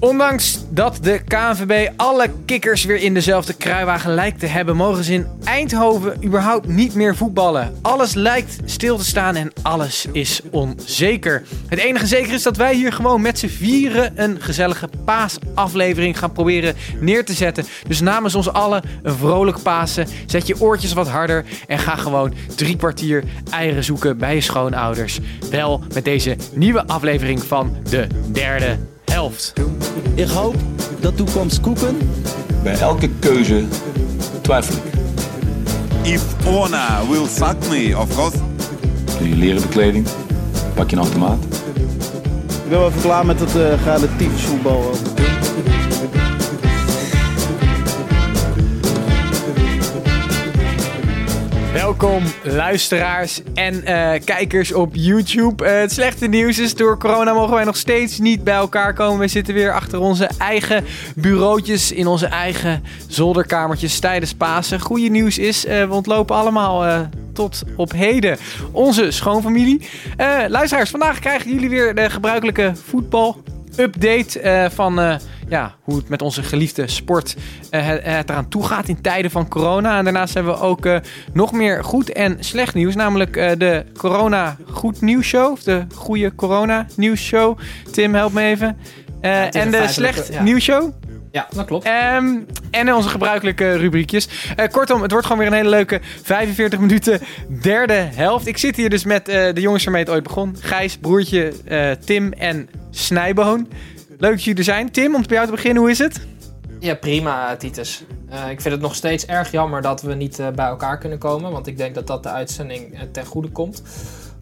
Ondanks dat de KNVB alle kikkers weer in dezelfde kruiwagen lijkt te hebben, mogen ze in Eindhoven überhaupt niet meer voetballen. Alles lijkt stil te staan en alles is onzeker. Het enige zeker is dat wij hier gewoon met z'n vieren een gezellige paasaflevering gaan proberen neer te zetten. Dus namens ons allen een vrolijk Pasen. Zet je oortjes wat harder en ga gewoon drie kwartier eieren zoeken bij je schoonouders. Wel met deze nieuwe aflevering van de derde helft. Ik hoop dat toekomst koeken. Bij elke keuze twijfel ik. If Ona will fuck me, of course. Doe je leren bekleding, pak je een automaat. Ik ben wel even klaar met het uh, relatief voetbal. Welkom luisteraars en eh, kijkers op YouTube. Eh, het slechte nieuws is, door corona mogen wij nog steeds niet bij elkaar komen. We zitten weer achter onze eigen bureautjes in onze eigen zolderkamertjes tijdens Pasen. Goede nieuws is, uh, we ontlopen allemaal tot op heden onze schoonfamilie. luisteraars, vandaag krijgen jullie weer de gebruikelijke voetbal update van ja, hoe het met onze geliefde sport het, het, eraan toe gaat in tijden van corona. En daarnaast hebben we ook uh, nog meer goed en slecht nieuws. Namelijk de Corona Goed Nieuws Show. Of de Goede Corona Nieuws Show. Tim, help me even. Ja, en de Slecht ja. Nieuws Show. Ja, dat klopt. Um, en onze gebruikelijke rubriekjes. Uh, kortom, het wordt gewoon weer een hele leuke 45 minuten derde helft. Ik zit hier dus met uh, de jongens waarmee het ooit begon. Gijs, broertje, uh, Tim en Snijboon. Leuk dat jullie er zijn. Tim, om bij jou te beginnen, hoe is het? Ja, prima, Titus. Uh, ik vind het nog steeds erg jammer dat we niet uh, bij elkaar kunnen komen. Want ik denk dat dat de uitzending uh, ten goede komt.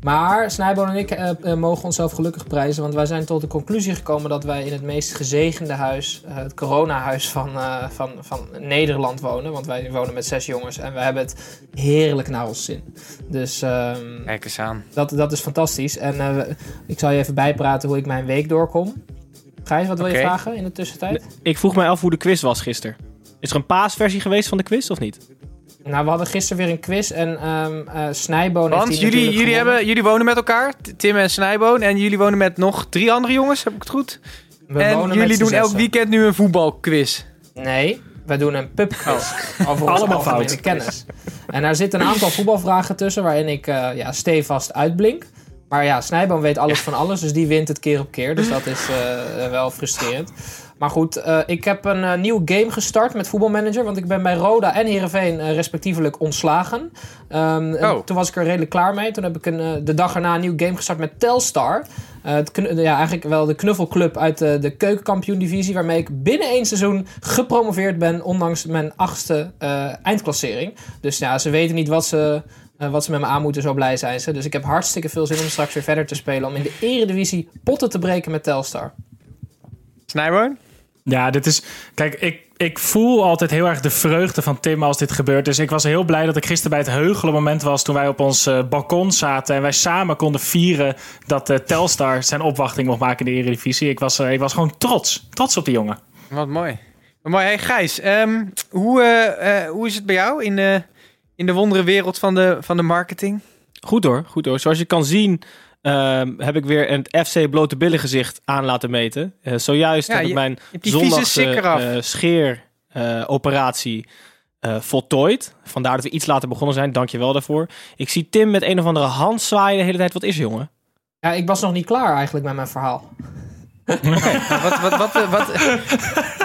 Maar Snijboon en ik mogen onszelf gelukkig prijzen. Want wij zijn tot de conclusie gekomen dat wij in het meest gezegende huis, het coronahuis van, van, van Nederland wonen. Want wij wonen met zes jongens en we hebben het heerlijk naar ons zin. Dus um, Kijk eens aan. Dat, dat is fantastisch. En ik zal je even bijpraten hoe ik mijn week doorkom. Gijs, wat wil okay. je vragen in de tussentijd? Ik vroeg mij af hoe de quiz was gisteren. Is er een paasversie geweest van de quiz of niet? Nou, we hadden gisteren weer een quiz en um, uh, Snijboon Want heeft jullie, jullie, hebben, jullie wonen met elkaar, Tim en Snijboon. En jullie wonen met nog drie andere jongens, heb ik het goed? We en jullie doen elk weekend nu een voetbalquiz. Nee, wij doen een pubquiz. Oh. Over Allemaal fout. kennis. En daar zitten een aantal voetbalvragen tussen waarin ik uh, ja, stevast uitblink. Maar ja, Snijboom weet alles van alles, dus die wint het keer op keer. Dus dat is uh, wel frustrerend. Maar goed, uh, ik heb een uh, nieuw game gestart met voetbalmanager. Want ik ben bij Roda en Heerenveen respectievelijk ontslagen. Um, oh. Toen was ik er redelijk klaar mee. Toen heb ik een, de dag erna een nieuw game gestart met Telstar. Het, ja, eigenlijk wel de knuffelclub uit de, de keukenkampioen-divisie. Waarmee ik binnen één seizoen gepromoveerd ben. Ondanks mijn achtste eindklassering. Dus ja, ze weten niet wat ze uh, wat ze met me aan moeten, zo blij zijn ze. Dus ik heb hartstikke veel zin om straks weer verder te spelen. Om in de eredivisie potten te breken met Telstar. Snijboon? Ja, dit is... Kijk, ik, ik voel altijd heel erg de vreugde van Tim als dit gebeurt. Dus ik was heel blij dat ik gisteren bij het heugelen moment was... toen wij op ons uh, balkon zaten en wij samen konden vieren... dat uh, Telstar zijn opwachting mocht maken in de eredivisie. Ik was, ik was gewoon trots. Trots op die jongen. Wat mooi. Wat mooi. Hey Gijs, um, hoe, hoe is het bij jou in de in de wondere wereld van de, van de marketing? Goed hoor, goed hoor. Zoals je kan zien uh, heb ik weer een FC blote billen gezicht aan laten meten. Uh, zojuist heb ik mijn zondagse uh, scheeroperatie voltooid. Vandaar dat we iets later begonnen zijn. Dank je wel daarvoor. Ik zie Tim met een of andere hand zwaaien de hele tijd. Wat is jongen? Ja, ik was nog niet klaar eigenlijk met mijn verhaal. Wat, wat, wat, wat,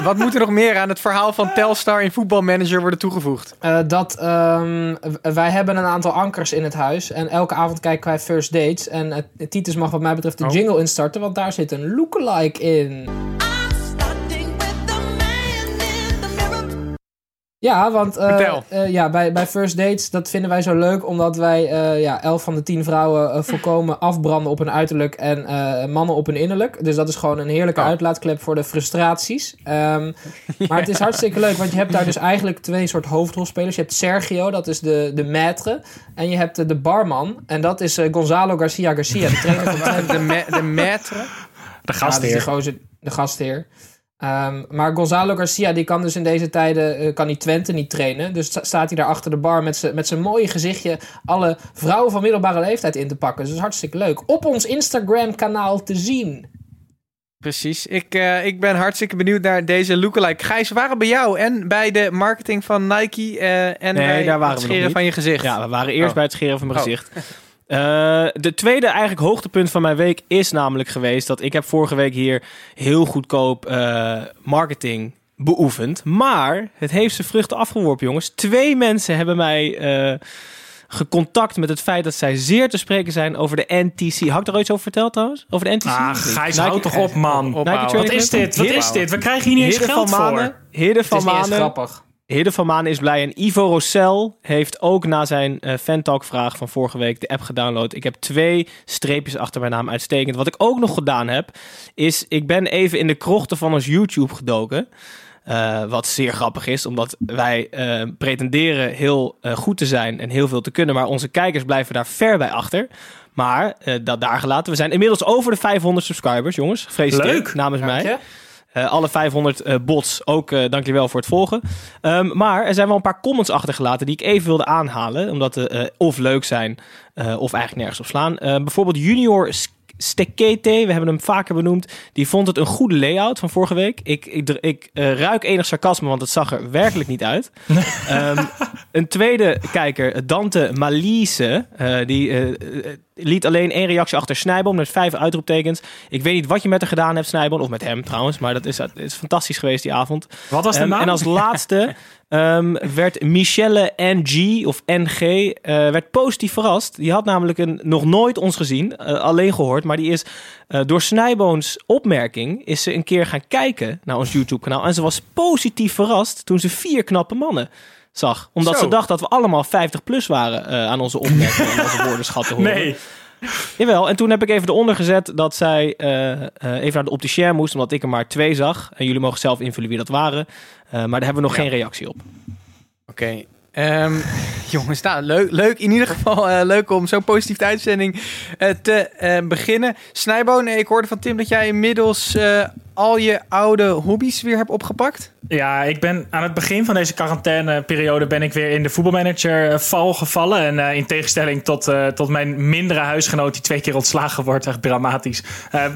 wat, moet er nog meer aan het verhaal van Telstar in voetbalmanager worden toegevoegd? Uh, dat um, wij hebben een aantal ankers in het huis. En elke avond kijken wij first dates. En uh, Titus mag wat mij betreft de oh. jingle instarten. Want daar zit een lookalike in. Ja, want eh, eh, ja, bij, bij first dates, dat vinden wij zo leuk, omdat wij eh ja, elf van de tien vrouwen volkomen afbranden op hun uiterlijk en eh, mannen op hun innerlijk. Dus dat is gewoon een heerlijke Oh. uitlaatklep voor de frustraties. Ehm, Maar het is hartstikke leuk, want je hebt daar dus eigenlijk twee soort hoofdrolspelers. Je hebt Sergio, dat is de, de maître, en je hebt de barman, en dat is eh, Gonzalo Garcia Garcia, de trainer van. De, ma- de maître. De Ja, gastheer. de, gozer, de gastheer. Ehm, maar Gonzalo Garcia, die kan dus in deze tijden eh, kan die Twente niet trainen. Dus sta- staat hij daar achter de bar met zijn mooie gezichtje alle vrouwen van middelbare leeftijd in te pakken. Dus dat is hartstikke leuk. Op ons Instagram-kanaal te zien. Precies. Ik, eh, ik ben hartstikke benieuwd naar deze lookalike. Gijs, we waren bij jou en bij de marketing van Nike eh, en Nee, bij daar waren het we nog scheren niet. van je gezicht. Ja, we waren eerst Oh. bij het scheren van mijn Oh. gezicht. Eh, de tweede eigenlijk hoogtepunt van mijn week is namelijk geweest dat ik heb vorige week hier heel goedkoop eh, marketing beoefend. Maar het heeft zijn vruchten afgeworpen, jongens. Twee mensen hebben mij eh, gecontact met het feit dat zij zeer te spreken zijn over de NTC. Had ik er ooit over verteld trouwens? Over de NTC? Ah, Niet. Gijs, Nike- houd toch op, man. Op- Wat is dit? Wat is dit? We krijgen hier niet eens Heerde geld van voor. Manen, Heerde Het van is niet eens Manen grappig. Hidde van Maan is blij en Ivo Rossel heeft ook na zijn eh Fantalk vraag van vorige week de app gedownload. Ik heb twee streepjes achter mijn naam uitstekend. Wat ik ook nog gedaan heb, is ik ben even in de krochten van ons YouTube gedoken. Eh, wat zeer grappig is, omdat wij eh, pretenderen heel goed te zijn en heel veel te kunnen. Maar onze kijkers blijven daar ver bij achter. Maar dat daar gelaten. We zijn inmiddels over de 500 subscribers, jongens. Gefeliciteerd Leuk. namens Dank mij. je. Eh, alle 500 eh, bots, ook eh dank jullie wel voor het volgen. Ehm, maar er zijn wel een paar comments achtergelaten die ik even wilde aanhalen. Omdat ze eh, of leuk zijn eh, of eigenlijk nergens op slaan. Eh, bijvoorbeeld Junior Stekete, we hebben hem vaker benoemd. Die vond het een goede layout van vorige week. Ik, ik, ik eh, ruik enig sarcasme, want het zag er werkelijk niet uit. Ehm, een tweede kijker, Dante Malise, eh, die eh, liet alleen één reactie achter Snijboom met vijf uitroeptekens. Ik weet niet wat je met haar gedaan hebt, Snijboom, of met hem trouwens, maar dat is, is fantastisch geweest die avond. Wat was de naam? en als laatste ehm, werd Michelle NG, of NG, eh, werd positief verrast. Die had namelijk een, nog nooit ons gezien, eh, alleen gehoord. Maar die is eh, door Snijboons opmerking is ze een keer gaan kijken naar ons YouTube kanaal. En ze was positief verrast toen ze vier knappe mannen zag. Omdat Zo. ze dacht dat we allemaal 50 plus waren aan onze opmerkingen en onze woordenschatten horen. Nee. Jawel, en toen heb ik even eronder gezet dat zij eh, eh, even naar de opticien moest, omdat ik er maar twee zag. En jullie mogen zelf invullen wie dat waren. Eh, maar daar hebben we nog geen reactie op. Oké. Ehm, jongens, nou, leuk, leuk in ieder geval eh, leuk om zo'n positief de uitzending eh, te eh, beginnen. Snijboon, ik hoorde van Tim dat jij inmiddels al je oude hobby's weer hebt opgepakt. Ja, ik ben aan het begin van deze quarantaineperiode ben ik weer in de voetbalmanager val gevallen. En in tegenstelling tot, tot mijn mindere huisgenoot die twee keer ontslagen wordt, echt dramatisch.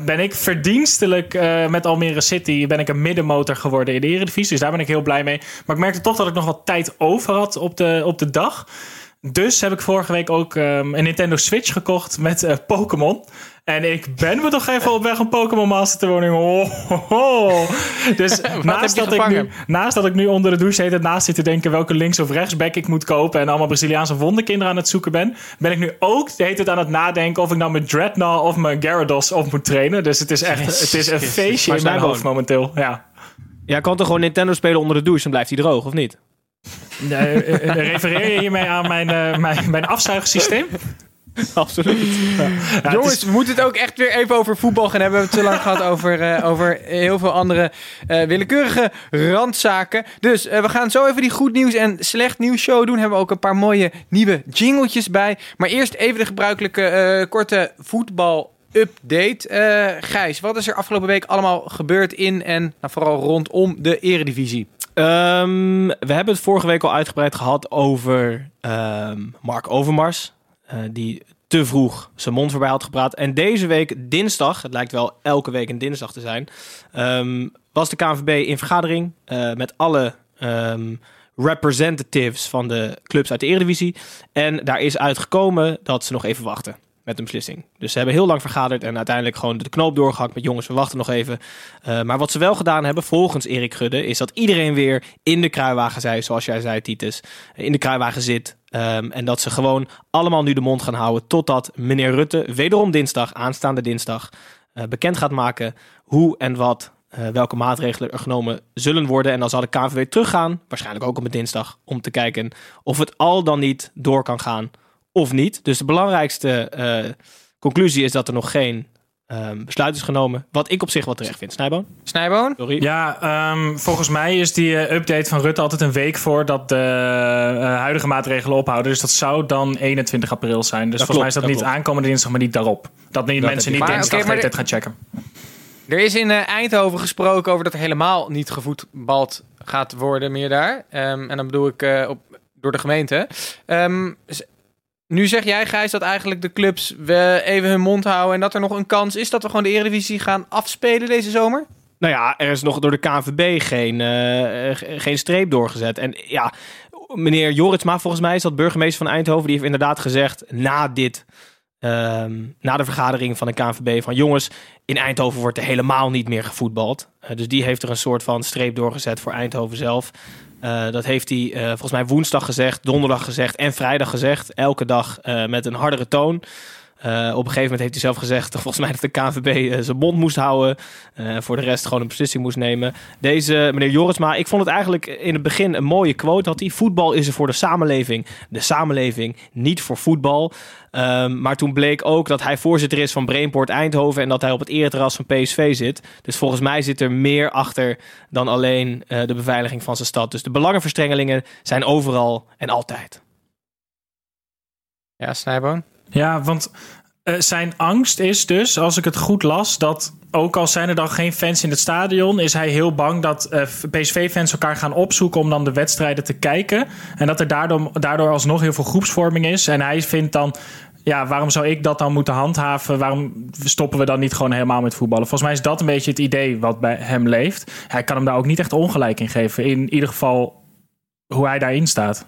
ben ik verdienstelijk met Almere City ben ik een middenmotor geworden in de Eredivisie. Dus daar ben ik heel blij mee. Maar ik merkte toch dat ik nog wat tijd over had op de, op de dag. Dus heb ik vorige week ook ehm, een Nintendo Switch gekocht met eh, Pokémon. En ik ben me toch even op weg om Pokémon Master te worden. Oh, ho, ho. Dus naast, dat ik nu, naast dat ik nu onder de douche heet, naast zit te denken welke links- of rechtsback ik moet kopen. En allemaal Braziliaanse wonderkinderen aan het zoeken ben. Ben ik nu ook de hele tijd aan het nadenken of ik nou mijn Dreadnought of mijn Gyarados op moet trainen. Dus het is echt het is een feestje in mijn hoofd momenteel. Ja. Ja, kan toch gewoon Nintendo spelen onder de douche, dan blijft hij droog, of niet? Eh, eh, eh, refereer je hiermee aan mijn, eh, mijn, mijn afzuigsysteem? Absoluut. Ja, Jongens, is- we moeten het ook echt weer even over voetbal gaan hebben. We hebben het te lang gehad over, eh, over heel veel andere eh, willekeurige randzaken. Dus we gaan zo even die goed nieuws en slecht nieuws show doen. Hebben we ook een paar mooie nieuwe jingletjes bij. Maar eerst even de gebruikelijke eh, korte voetbal update. Eh, Gijs, wat is er afgelopen week allemaal gebeurd in en nou, vooral rondom de eredivisie? Ehm, we hebben het vorige week al uitgebreid gehad over ehm, Mark Overmars. eh, die te vroeg zijn mond voorbij had gepraat. En deze week, dinsdag, het lijkt wel elke week een dinsdag te zijn, ehm, was de KNVB in vergadering eh, met alle representatives van de clubs uit de Eredivisie. En daar is uitgekomen dat ze nog even wachten met een beslissing. Dus ze hebben heel lang vergaderd en uiteindelijk gewoon de knoop doorgehakt met jongens, we wachten nog even. Eh, maar wat ze wel gedaan hebben, volgens Erik Gudde, is dat iedereen weer in de kruiwagen zei, zoals jij zei, Titus, in de kruiwagen zit. Ehm, en dat ze gewoon allemaal nu de mond gaan houden totdat meneer Rutte, wederom dinsdag, aanstaande dinsdag, eh, bekend gaat maken hoe en wat eh, welke maatregelen er genomen zullen worden. En dan zal de KNVB teruggaan, waarschijnlijk ook op een dinsdag, om te kijken of het al dan niet door kan gaan of niet. Dus de belangrijkste eh, conclusie is dat er nog geen ehm, besluit is genomen. Wat ik op zich wel terecht vind. Snijboon? Snijboon? Sorry. Ja, ehm, volgens mij is die eh, update van Rutte altijd een week voordat de eh, huidige maatregelen ophouden. Dus dat zou dan 21 april zijn. Dus Dat volgens mij is dat, klopt, niet dat aankomende dinsdag, maar niet daarop. Dat niet Dat mensen niet. Maar, dinsdag de tijd gaan checken. Er is in Eindhoven gesproken over dat er helemaal niet gevoetbald gaat worden meer daar. Ehm, en dan bedoel ik eh, op, door de gemeente. Ehm, nu zeg jij, Gijs, dat eigenlijk de clubs even hun mond houden... en dat er nog een kans is dat we gewoon de Eredivisie gaan afspelen deze zomer? Nou ja, er is nog door de KNVB geen, eh, eh, geen streep doorgezet. En ja, meneer Joritsma, volgens mij is dat burgemeester van Eindhoven, die heeft inderdaad gezegd na dit, ehm, na de vergadering van de KNVB, van jongens, in Eindhoven wordt er helemaal niet meer gevoetbald. Eh, dus die heeft er een soort van streep doorgezet voor Eindhoven zelf. Eh, dat heeft hij eh, volgens mij woensdag gezegd, donderdag gezegd en vrijdag gezegd. Elke dag eh, met een hardere toon. Eh, op een gegeven moment heeft hij zelf gezegd, volgens mij dat de KNVB eh, zijn mond moest houden. eh, voor de rest gewoon een beslissing moest nemen. Deze meneer Jorisma, ik vond het eigenlijk in het begin een mooie quote. Had hij, voetbal is er voor de samenleving. De samenleving, niet voor voetbal. Ehm, maar toen bleek ook dat hij voorzitter is van Brainport Eindhoven... en dat hij op het ereterras van PSV zit. Dus volgens mij zit er meer achter dan alleen de beveiliging van zijn stad. Dus de belangenverstrengelingen zijn overal en altijd. Ja, Snijboon? Ja, want eh, zijn angst is dus, als ik het goed las, dat ook al zijn er dan geen fans in het stadion, is hij heel bang dat eh, PSV-fans elkaar gaan opzoeken om dan de wedstrijden te kijken. En dat er daardoor, daardoor alsnog heel veel groepsvorming is. En hij vindt dan, ja, waarom zou ik dat dan moeten handhaven? Waarom stoppen we dan niet gewoon helemaal met voetballen? Volgens mij is dat een beetje het idee wat bij hem leeft. Hij kan hem daar ook niet echt ongelijk in geven. In ieder geval hoe hij daarin staat.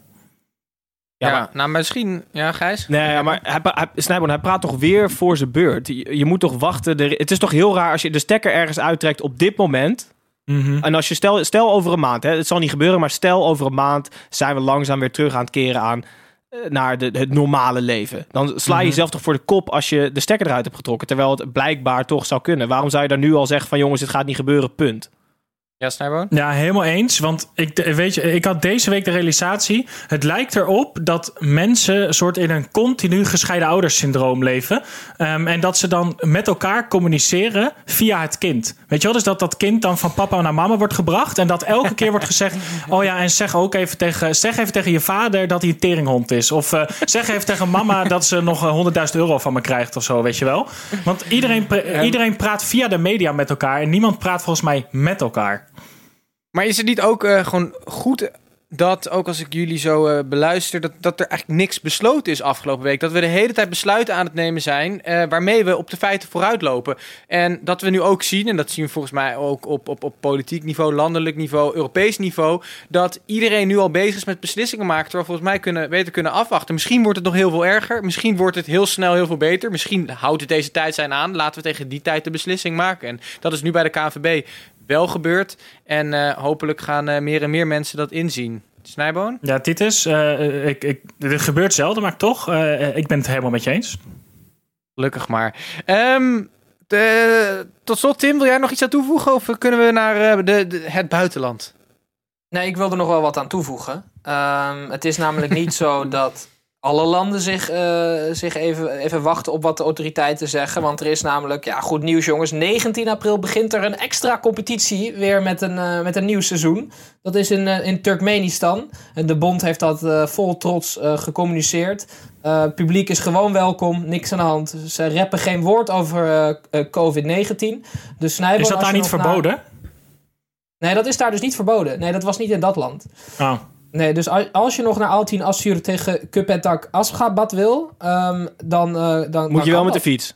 Ja, Ja, maar- nou misschien... Ja, Gijs? Nee, maar hij, hij, Snijboon, hij praat toch weer voor zijn beurt. Je, je moet toch wachten. Er- het is toch heel raar als je de stekker ergens uittrekt op dit moment. Mhm. En als je stel, stel over een maand, hè, het zal niet gebeuren, maar stel over een maand zijn we langzaam weer terug aan het keren aan eh, naar de, het normale leven. Dan sla je Mhm. jezelf toch voor de kop als je de stekker eruit hebt getrokken, terwijl het blijkbaar toch zou kunnen. Waarom zou je daar nu al zeggen van jongens, dit gaat niet gebeuren, punt. Ja, Snijboon? Ja, helemaal eens. Want ik, weet je, ik had deze week de realisatie. Het lijkt erop dat mensen een soort in een continu gescheiden ouders syndroom leven. Ehm, en dat ze dan met elkaar communiceren via het kind. Weet je wel? Dus dat dat kind dan van papa naar mama wordt gebracht. En dat elke keer wordt gezegd: Oh ja, en zeg ook even tegen, zeg even tegen je vader dat hij een teringhond is. Of eh, zeg even tegen mama dat ze nog eh, 100.000 euro van me krijgt of zo, weet je wel. Want iedereen, pra- iedereen praat via de media met elkaar. En niemand praat volgens mij met elkaar. Maar is het niet ook eh, gewoon goed dat, ook als ik jullie zo eh, beluister, dat, dat er eigenlijk niks besloten is afgelopen week? Dat we de hele tijd besluiten aan het nemen zijn eh, waarmee we op de feiten vooruitlopen. En dat we nu ook zien, en dat zien we volgens mij ook op, op, op politiek niveau, landelijk niveau, Europees niveau, dat iedereen nu al bezig is met beslissingen maken, terwijl we volgens mij kunnen, beter kunnen afwachten. Misschien wordt het nog heel veel erger, misschien wordt het heel snel heel veel beter, misschien houdt het deze tijd zijn aan, laten we tegen die tijd de beslissing maken. En dat is nu bij de KNVB wel gebeurd. En eh, hopelijk gaan eh, meer en meer mensen dat inzien. Snijboon? Ja, Titus, eh, ik, ik, dit gebeurt zelden, maar toch, eh, ik ben het helemaal met je eens. Gelukkig maar. Ehm, de- tot slot, Tim, wil jij nog iets aan toevoegen? Of kunnen we naar eh, de, de- het buitenland? Nee, ik wil er nog wel wat aan toevoegen. Ehm, het is namelijk niet zo dat alle landen zich, eh, zich even, even wachten op wat de autoriteiten zeggen. Want er is namelijk, ja, goed nieuws jongens. 19 april begint er een extra competitie weer met een, eh, met een nieuw seizoen. Dat is in, eh, in Turkmenistan. En de bond heeft dat vol trots gecommuniceerd. Het publiek is gewoon welkom, niks aan de hand. Ze rappen geen woord over eh, eh, COVID-19. Dus Snijboon, Is dat daar niet naar- verboden? Nee, dat is daar dus niet verboden. Nee, dat was niet in dat land. Oh. Nee, dus al- als je nog naar Altin Assur tegen Kupetak Asgabat wil, ehm, dan, eh, dan... Moet je wel met de fiets.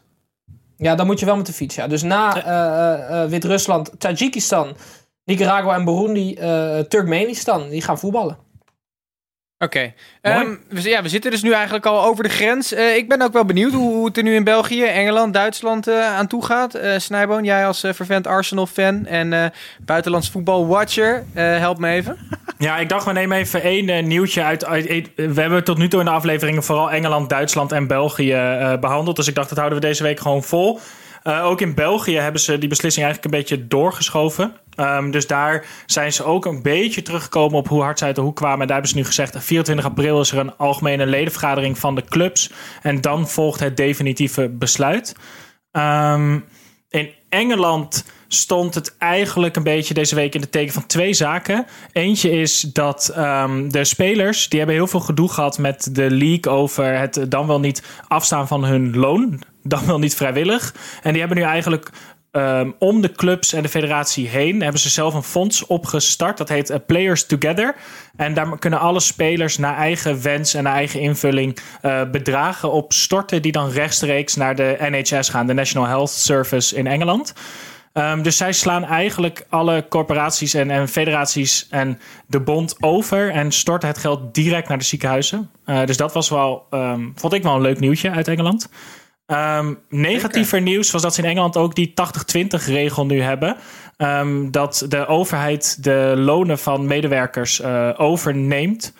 Ja, dan moet je wel met de fiets, ja. Dus na eh, eh, Wit-Rusland, Tajikistan, Nicaragua en Burundi, Turkmenistan, die gaan voetballen. Oké. Ehm, we, ja, we zitten dus nu eigenlijk al over de grens. Ik ben ook wel benieuwd hoe, het er nu in België, Engeland, Duitsland aan toe gaat. Snijboon, jij als vervent Arsenal-fan en buitenlands voetbal-watcher, help me even. Ja, ik dacht we nemen even één eh, nieuwtje uit- We hebben tot nu toe in de afleveringen vooral Engeland, Duitsland en België eh, behandeld. Dus ik dacht dat houden we deze week gewoon vol. Eh, ook in België hebben ze die beslissing eigenlijk een beetje doorgeschoven. Ehm, dus daar zijn ze ook een beetje teruggekomen op hoe hard zij uit de hoek kwamen. En daar hebben ze nu gezegd: 24 april is er een algemene ledenvergadering van de clubs. En dan volgt het definitieve besluit. Ehm, in Engeland stond het eigenlijk een beetje deze week in de teken van twee zaken. Eentje is dat ehm, de spelers, die hebben heel veel gedoe gehad met de league over het dan wel niet afstaan van hun loon. Dan wel niet vrijwillig. En die hebben nu eigenlijk ehm, om de clubs en de federatie heen hebben ze zelf een fonds opgestart. Dat heet eh, Players Together. En daar kunnen alle spelers naar eigen wens en naar eigen invulling eh, bedragen op storten. Die dan rechtstreeks naar de NHS gaan, de National Health Service in Engeland. Um, dus zij slaan eigenlijk alle corporaties en, en, federaties en de bond over en storten het geld direct naar de ziekenhuizen. Uh, dus dat was wel, um, vond ik wel een leuk nieuwtje uit Engeland. Um, negatiever okay. nieuws was dat ze in Engeland ook die 80-20 regel nu hebben. dat de overheid de lonen van medewerkers uh, overneemt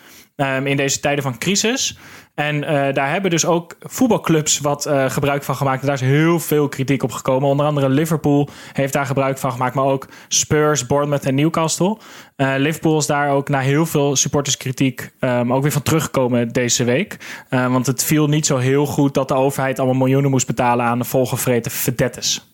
in deze tijden van crisis. En uh, daar hebben dus ook voetbalclubs wat uh, gebruik van gemaakt. En daar is heel veel kritiek op gekomen. Onder andere Liverpool heeft daar gebruik van gemaakt. Maar ook Spurs, Bournemouth en Newcastle. Uh, Liverpool is daar ook na heel veel supporterskritiek um, ook weer van teruggekomen deze week. want het viel niet zo heel goed dat de overheid allemaal miljoenen moest betalen aan de volgevreten verdettes.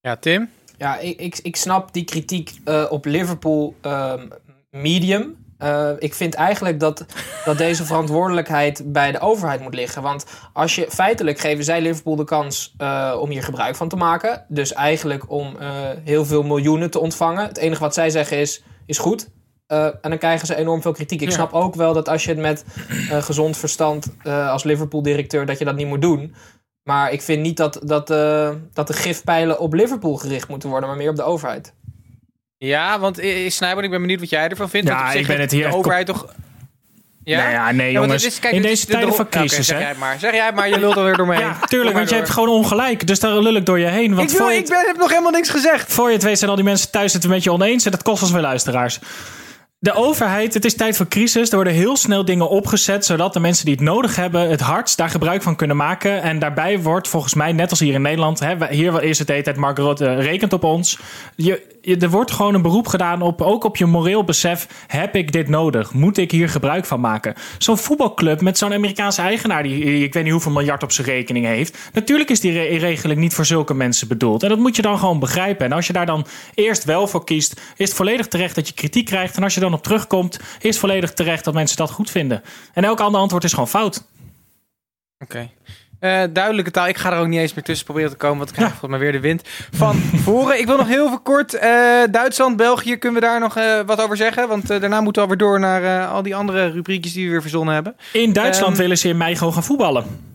Ja, Tim? Ja, ik, ik, ik snap die kritiek op Liverpool um, medium. Uh, ik vind eigenlijk dat, dat deze verantwoordelijkheid bij de overheid moet liggen. Want als je feitelijk geven zij Liverpool de kans uh, om hier gebruik van te maken. Dus eigenlijk om uh, heel veel miljoenen te ontvangen. Het enige wat zij zeggen is, is goed. en dan krijgen ze enorm veel kritiek. Ik ja. snap ook wel dat als je het met gezond verstand als Liverpool-directeur... dat je dat niet moet doen. Maar ik vind niet dat, dat, dat de gifpijlen op Liverpool gericht moeten worden... maar meer op de overheid. Ja, want Snijboon, ik ben benieuwd wat jij ervan vindt. Ja, want ik ben het hier de overheid toch... Ja, nou ja nee jongens. Is, kijk, in deze tijden de... van crisis, okay, zeg jij maar. Zeg jij maar, je lult er weer doorheen. ja, tuurlijk, want je hebt gewoon ongelijk. Dus daar lul ik door je heen. Want ik, wil, voor ik ben, heb nog helemaal niks gezegd. Voor je het weet zijn al die mensen thuis het met je oneens. En dat kost ons weer luisteraars. De overheid, het is tijd voor crisis. Er worden heel snel dingen opgezet, zodat de mensen die het nodig hebben, het hardst daar gebruik van kunnen maken. En daarbij wordt volgens mij, net als hier in Nederland, hè, hier is het de hele tijd Mark Rutte rekent op ons. Je, er wordt gewoon een beroep gedaan op, ook op je moreel besef. Heb ik dit nodig? Moet ik hier gebruik van maken? Zo'n voetbalclub met zo'n Amerikaanse eigenaar, die ik weet niet hoeveel miljard op zijn rekening heeft. Natuurlijk is die re regeling niet voor zulke mensen bedoeld. En dat moet je dan gewoon begrijpen. En als je daar dan eerst wel voor kiest, is het volledig terecht dat je kritiek krijgt. En als je dan op terugkomt, is volledig terecht dat mensen dat goed vinden. En elk ander antwoord is gewoon fout. Oké. Uh, duidelijke taal. Ik ga er ook niet eens meer tussen proberen te komen, want ik krijg ja. volgens mij weer de wind van voren. Ik wil nog heel veel kort. Uh, Duitsland, België, kunnen we daar nog uh, wat over zeggen? Want daarna moeten we alweer door naar al die andere rubriekjes die we weer verzonnen hebben. In Duitsland um, willen ze in mei gewoon gaan voetballen.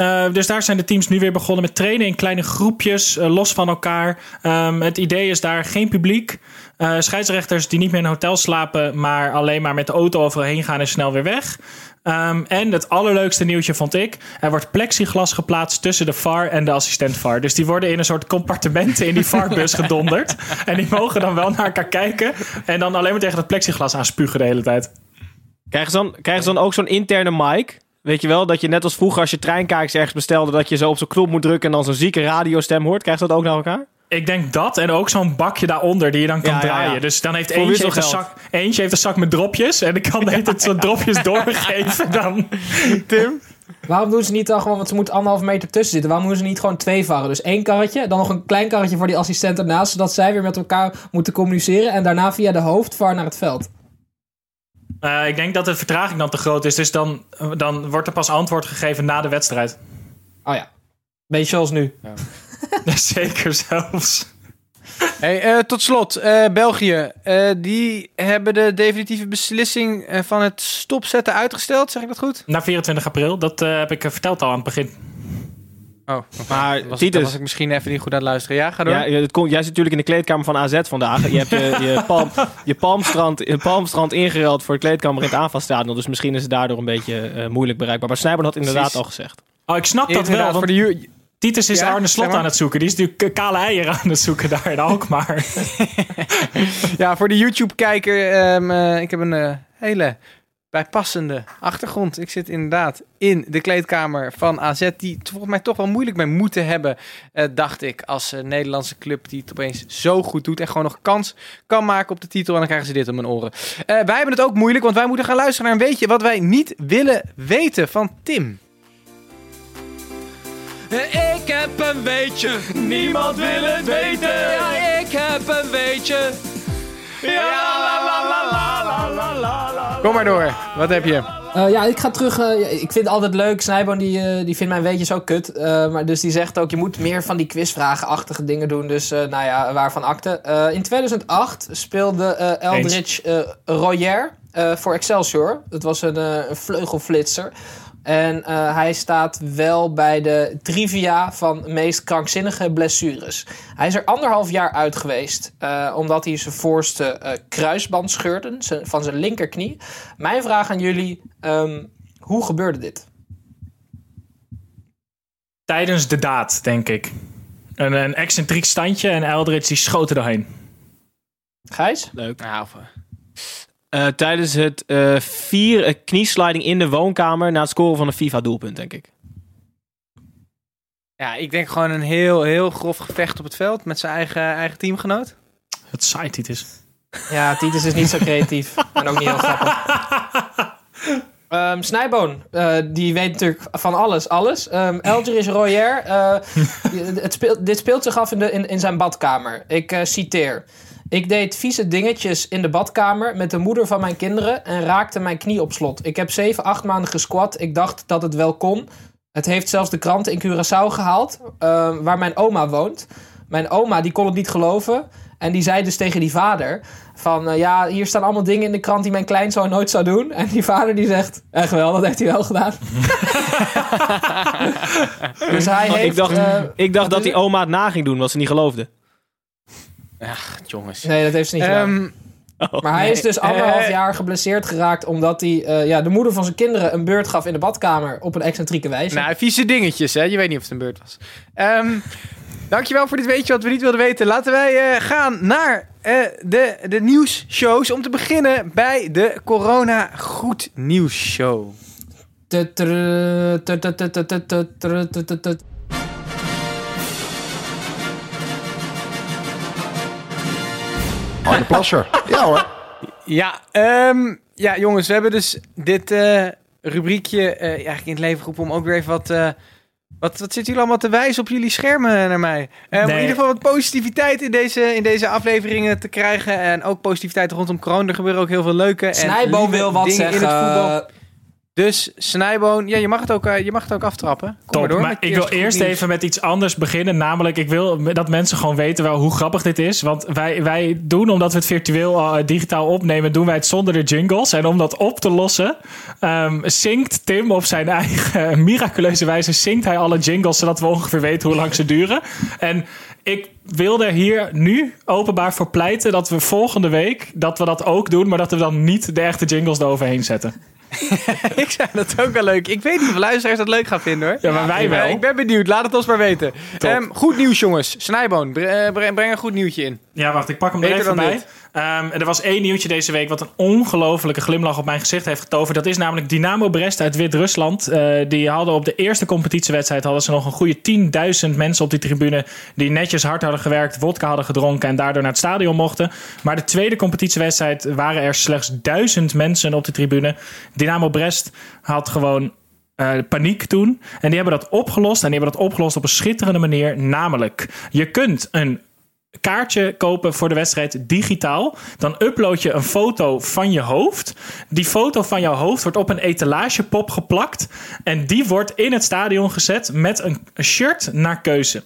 Uh, dus daar zijn de teams nu weer begonnen met trainen in kleine groepjes, uh, los van elkaar. Um, het idee is daar geen publiek. Uh, scheidsrechters die niet meer in een hotel slapen, maar alleen maar met de auto overheen gaan en snel weer weg. Um, en het allerleukste nieuwtje vond ik: er wordt plexiglas geplaatst tussen de VAR en de assistent VAR. Dus die worden in een soort compartimenten in die VAR-bus gedonderd. en die mogen dan wel naar elkaar kijken en dan alleen maar tegen dat plexiglas aanspugen de hele tijd. Krijgen ze dan, krijgen ze dan ook zo'n interne mic? Weet je wel, dat je net als vroeger als je treinkaartjes ergens bestelde... dat je zo op zo'n knop moet drukken en dan zo'n zieke radiostem hoort. Krijg je dat ook naar elkaar? Ik denk dat. En ook zo'n bakje daaronder die je dan kan ja, draaien. Ja, ja. Dus dan heeft eentje heeft, een zak, eentje heeft een zak met dropjes. En ik kan heet het zo'n dropjes doorgeven dan. Tim? Waarom doen ze niet dan gewoon, want ze moeten anderhalf meter tussen zitten. Waarom doen ze niet gewoon twee varren? Dus één karretje, dan nog een klein karretje voor die assistent ernaast. Zodat zij weer met elkaar moeten communiceren. En daarna via de hoofdvar naar het veld. Uh, ik denk dat de vertraging dan te groot is. Dus dan, dan wordt er pas antwoord gegeven na de wedstrijd. Oh ja. Beetje zoals nu. Ja. Zeker zelfs. Hey, uh, tot slot, uh, België. Uh, die hebben de definitieve beslissing van het stopzetten uitgesteld. Zeg ik dat goed? Naar 24 april. Dat heb ik verteld al aan het begin. Oh, okay. maar was, Titus, was ik misschien even niet goed aan het luisteren. Ja, ga door. Ja, het komt, jij zit natuurlijk in de kleedkamer van AZ vandaag. Je hebt je, je, palm, je palmstrand, je palmstrand ingeruild voor de kleedkamer in het aanvalstadion. Dus misschien is het daardoor een beetje uh, moeilijk bereikbaar. Maar Snijboon had inderdaad Precies. al gezegd. Oh, ik snap dat wel. Want voor de Titus is ja, Arne Slot aan het zoeken. Die is natuurlijk kale eieren aan het zoeken daar in Alkmaar. ja, voor de YouTube-kijker. Um, uh, ik heb een uh, hele bij passende achtergrond. Ik zit inderdaad in de kleedkamer van AZ, die het volgens mij toch wel moeilijk mee moeten hebben, eh, dacht ik, als eh, Nederlandse club die het opeens zo goed doet en gewoon nog kans kan maken op de titel. En dan krijgen ze dit om mijn oren. Eh, wij hebben het ook moeilijk, want wij moeten gaan luisteren naar een beetje wat wij niet willen weten van Tim. Ik heb een beetje niemand wil het weten. Ja, ik heb een beetje. Ja, la. Kom maar door, wat heb je? Eh, ja, ik ga terug. eh, ik vind het altijd leuk. Snijboon die, eh, die vindt mijn weetjes zo kut. Eh, maar dus die zegt ook, je moet meer van die quizvragenachtige dingen doen. Dus nou ja, waarvan akte. Eh, in 2008 speelde eh Eldridge eh Royer eh, voor Excelsior. Dat was een, eh, een vleugelflitser. En eh, hij staat wel bij de trivia van meest krankzinnige blessures. Hij is er anderhalf jaar uit geweest. eh, omdat hij zijn voorste eh, kruisband scheurde van zijn linkerknie. Mijn vraag aan jullie: ehm, hoe gebeurde dit? Tijdens de daad, denk ik. Een, een excentriek standje en Eldridge die schoot er doorheen. Gijs? Leuk. Eh, tijdens het eh vier eh, kniesliding in de woonkamer na het scoren van een FIFA-doelpunt, denk ik. Ja, ik denk gewoon een heel, heel grof gevecht op het veld met zijn eigen, eigen teamgenoot. Het saai Titus. Ja, Titus is niet zo creatief. en ook niet heel grappig. Ehm Snijboon, eh, die weet natuurlijk van alles, alles. Ehm Eldridge Royer, eh, het speelt, dit speelt zich af in, de, in, in zijn badkamer. Ik citeer. Ik deed vieze dingetjes in de badkamer met de moeder van mijn kinderen en raakte mijn knie op slot. Ik heb 7, 8 maanden gesquat. Ik dacht dat het wel kon. Het heeft zelfs de kranten in Curaçao gehaald, eh, waar mijn oma woont. Mijn oma die kon het niet geloven. En die zei dus tegen die vader: van eh, ja, hier staan allemaal dingen in de krant die mijn kleinzoon nooit zou doen. En die vader die zegt: echt wel, dat heeft hij wel gedaan. dus hij heeft. ik dacht, eh, ik dacht dat die oma het na ging doen, wat ze niet geloofde. Ja, jongens. Nee, dat heeft ze niet gedaan. Ehm, Maar hij nee. is dus anderhalf Eh. jaar geblesseerd geraakt. omdat hij eh, ja, de moeder van zijn kinderen een beurt gaf in de badkamer. op een excentrieke wijze. Nou, vieze dingetjes, hè? Je weet niet of het een beurt was. Ehm, dankjewel voor dit weetje wat we niet wilden weten. Laten wij eh, gaan naar eh, de, de nieuwsshows. Om te beginnen bij de Corona Goed Nieuws Show. Arne Plasser. Ja hoor. Ja, ehm, ja, jongens, we hebben dus dit eh, rubriekje eh, eigenlijk in het leven geroepen om ook weer even wat. eh, wat, wat zitten jullie allemaal te wijzen op jullie schermen naar mij? Eh, Om in ieder geval wat positiviteit in deze, in deze afleveringen te krijgen. En ook positiviteit rondom corona. Er gebeuren ook heel veel leuke en Snijboom lieve wil wat zeggen. in het voetbal. Dus Snijboon, ja, je mag het ook, eh, je mag het ook aftrappen. Kom Top, maar door. maar ik wil eerst nieuws. even met iets anders beginnen. Namelijk, ik wil dat mensen gewoon weten wel hoe grappig dit is. Want wij, wij doen, omdat we het virtueel eh, digitaal opnemen, doen wij het zonder de jingles. En om dat op te lossen, ehm, zingt Tim op zijn eigen miraculeuze wijze, zingt hij alle jingles, zodat we ongeveer weten hoe lang ze duren. En ik wilde hier nu openbaar voor pleiten dat we volgende week dat we dat ook doen, maar dat we dan niet de echte jingles eroverheen zetten. ik zei dat ook wel leuk. Ik weet niet of luisteraars dat leuk gaan vinden hoor. Ja, maar wij ik ben- wel. Ik ben benieuwd. Laat het ons maar weten. Ehm, goed nieuws jongens. Snijboon, bre- eh, breng, breng een goed nieuwtje in. Ja, wacht, ik pak hem er Beter even dan bij. dit. Ehm, er was één nieuwtje deze week wat een ongelofelijke glimlach op mijn gezicht heeft getoverd. Dat is namelijk Dynamo Brest uit Wit-Rusland. Eh, die hadden op de eerste competitiewedstrijd hadden ze nog een goede 10.000 mensen op die tribune. Die netjes hard hadden gewerkt, wodka hadden gedronken en daardoor naar het stadion mochten. Maar de tweede competitiewedstrijd waren er slechts 1000 mensen op de tribune. Dynamo Brest had gewoon eh, paniek toen. En die hebben dat opgelost. En die hebben dat opgelost op een schitterende manier. Namelijk, je kunt een kaartje kopen voor de wedstrijd digitaal. Dan upload je een foto van je hoofd. Die foto van jouw hoofd wordt op een etalagepop geplakt. En die wordt in het stadion gezet met een shirt naar keuze.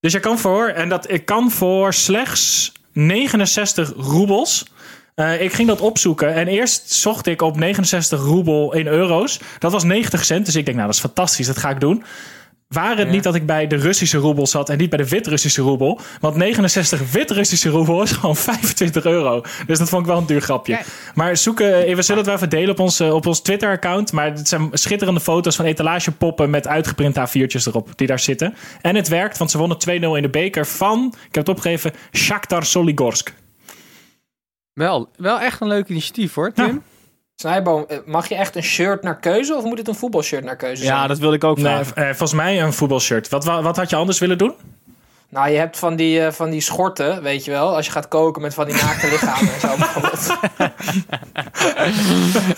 Dus je kan voor, en dat ik kan voor slechts 69 roebels. Eh, ik ging dat opzoeken en eerst zocht ik op 69 roebel in euro's. Dat was 90 cent, dus ik denk, nou dat is fantastisch, dat ga ik doen. Waren het niet dat ik bij de Russische roebel zat en niet bij de Wit-Russische roebel. Want 69 Wit-Russische roebel is gewoon 25 euro. Dus dat vond ik wel een duur grapje. Maar zoeken, eh, we zullen het wel even delen op ons, eh, op ons Twitter-account. Maar het zijn schitterende foto's van etalagepoppen met uitgeprinte A4'tjes erop die daar zitten. En het werkt, want ze wonnen 2-0 in de beker van, ik heb het opgegeven, Shakhtar Soligorsk. Wel, wel echt een leuk initiatief hoor, Tim. Snijboom, eh, mag je echt een shirt naar keuze of moet het een voetbalshirt naar keuze zijn? Ja, dat wilde ik ook Nee, vragen. eh, volgens mij een voetbalshirt. Wat, wa- wat had je anders willen doen? Nou, je hebt van die, eh, van die schorten, weet je wel. Als je gaat koken met van die naakte lichamen en zo bijvoorbeeld.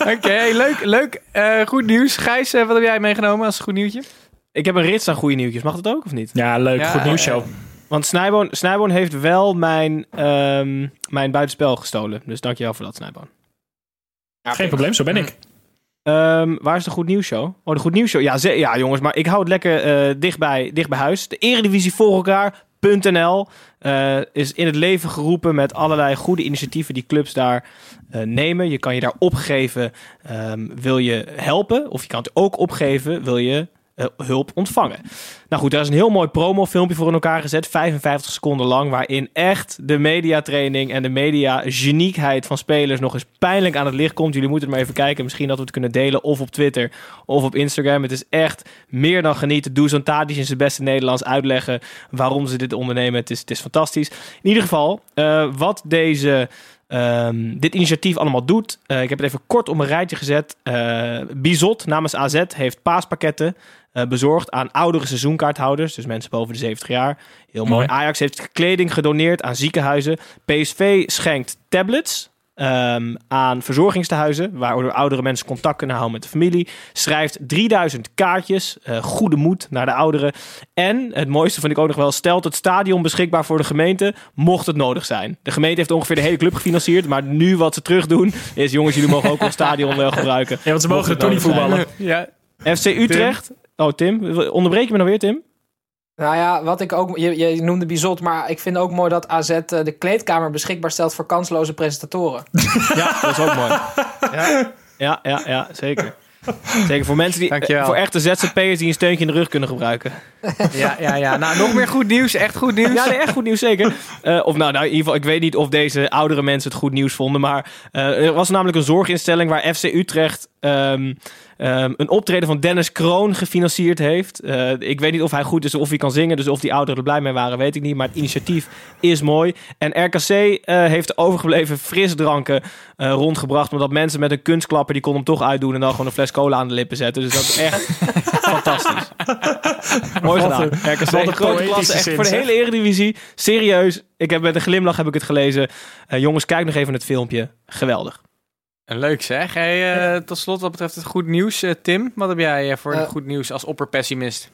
Oké, leuk. leuk. Eh, goed nieuws. Gijs, wat heb jij meegenomen als goed nieuwtje? Ik heb een rits aan goede nieuwtjes. Mag dat ook of niet? Ja, leuk. Ja, goed nieuws, show. Want Snijboon, Snijboon heeft wel mijn, ehm, mijn buitenspel gestolen. Dus dankjewel voor dat, Snijboon. Geen probleem, zo ben ik. Ehm, waar is de Goed Nieuws Show? Oh, de Goed Nieuws Show. Ja, ze- ja jongens, maar ik hou het lekker eh, dicht, bij, dicht bij huis. De Eredivisie voor elkaar.nl eh, is in het leven geroepen met allerlei goede initiatieven die clubs daar eh, nemen. Je kan je daar opgeven, ehm, wil je helpen. Of je kan het ook opgeven, wil je eh, hulp ontvangen. Nou goed, daar is een heel mooi promofilmpje voor in elkaar gezet. 55 seconden lang. Waarin echt de mediatraining en de media-geniekheid van spelers nog eens pijnlijk aan het licht komt. Jullie moeten er maar even kijken. Misschien dat we het kunnen delen of op Twitter of op Instagram. Het is echt meer dan genieten. Doe zo'n in zijn beste Nederlands uitleggen waarom ze dit ondernemen. Het is, het is fantastisch. In ieder geval, eh, wat deze... ehm, dit initiatief allemaal doet. Eh, ik heb het even kort op een rijtje gezet. Eh Bizot namens AZ heeft paaspakketten bezorgd aan oudere seizoenkaarthouders. Dus mensen boven de 70 jaar. Heel mooi. Mooi. Ajax heeft kleding gedoneerd aan ziekenhuizen. PSV schenkt tablets. ehm, aan verzorgingstehuizen, waardoor oudere mensen contact kunnen houden met de familie. Schrijft 3000 kaartjes, eh, goede moed naar de ouderen. En het mooiste vind ik ook nog wel, stelt het stadion beschikbaar voor de gemeente, mocht het nodig zijn. De gemeente heeft ongeveer de hele club gefinancierd, maar nu wat ze terug doen, is jongens, jullie mogen ook ons stadion wel gebruiken. Ja, want ze mogen het toch niet voetballen. Ja. FC Utrecht. Oh, Tim, onderbreek je me nou weer, Tim? Nou ja, wat ik ook, je, je noemde Bizot, maar ik vind ook mooi dat AZ eh, de kleedkamer beschikbaar stelt voor kansloze presentatoren. Ja, dat is ook mooi. Ja, ja, ja, ja zeker. Zeker voor mensen die, Dankjewel. voor echte ZZP'ers die een steuntje in de rug kunnen gebruiken. Ja, ja, ja. Nou, nog meer goed nieuws. Echt goed nieuws. Ja, nee, echt goed nieuws, zeker. Eh, of nou, nou, in ieder geval, ik weet niet of deze oudere mensen het goed nieuws vonden. Maar eh, er was namelijk een zorginstelling waar FC Utrecht ehm, ehm, een optreden van Dennis Kroon gefinancierd heeft. Eh, ik weet niet of hij goed is of hij kan zingen. Dus of die ouderen er blij mee waren, weet ik niet. Maar het initiatief is mooi. En RKC eh, heeft de overgebleven frisdranken eh, rondgebracht. Omdat mensen met een kunstklapper, die kon hem toch uitdoen. En dan gewoon een fles cola aan de lippen zetten. Dus dat is echt fantastisch. Mooi gedaan. RKC, een grote klasse. Echt voor de hele Eredivisie. Serieus. Ik heb met een glimlach heb ik het gelezen. Jongens, kijk nog even het filmpje. Geweldig. Leuk zeg. Hey, eh, tot slot, wat betreft het goed nieuws. eh, Tim, wat heb jij eh, voor Eh, goed nieuws als opperpessimist?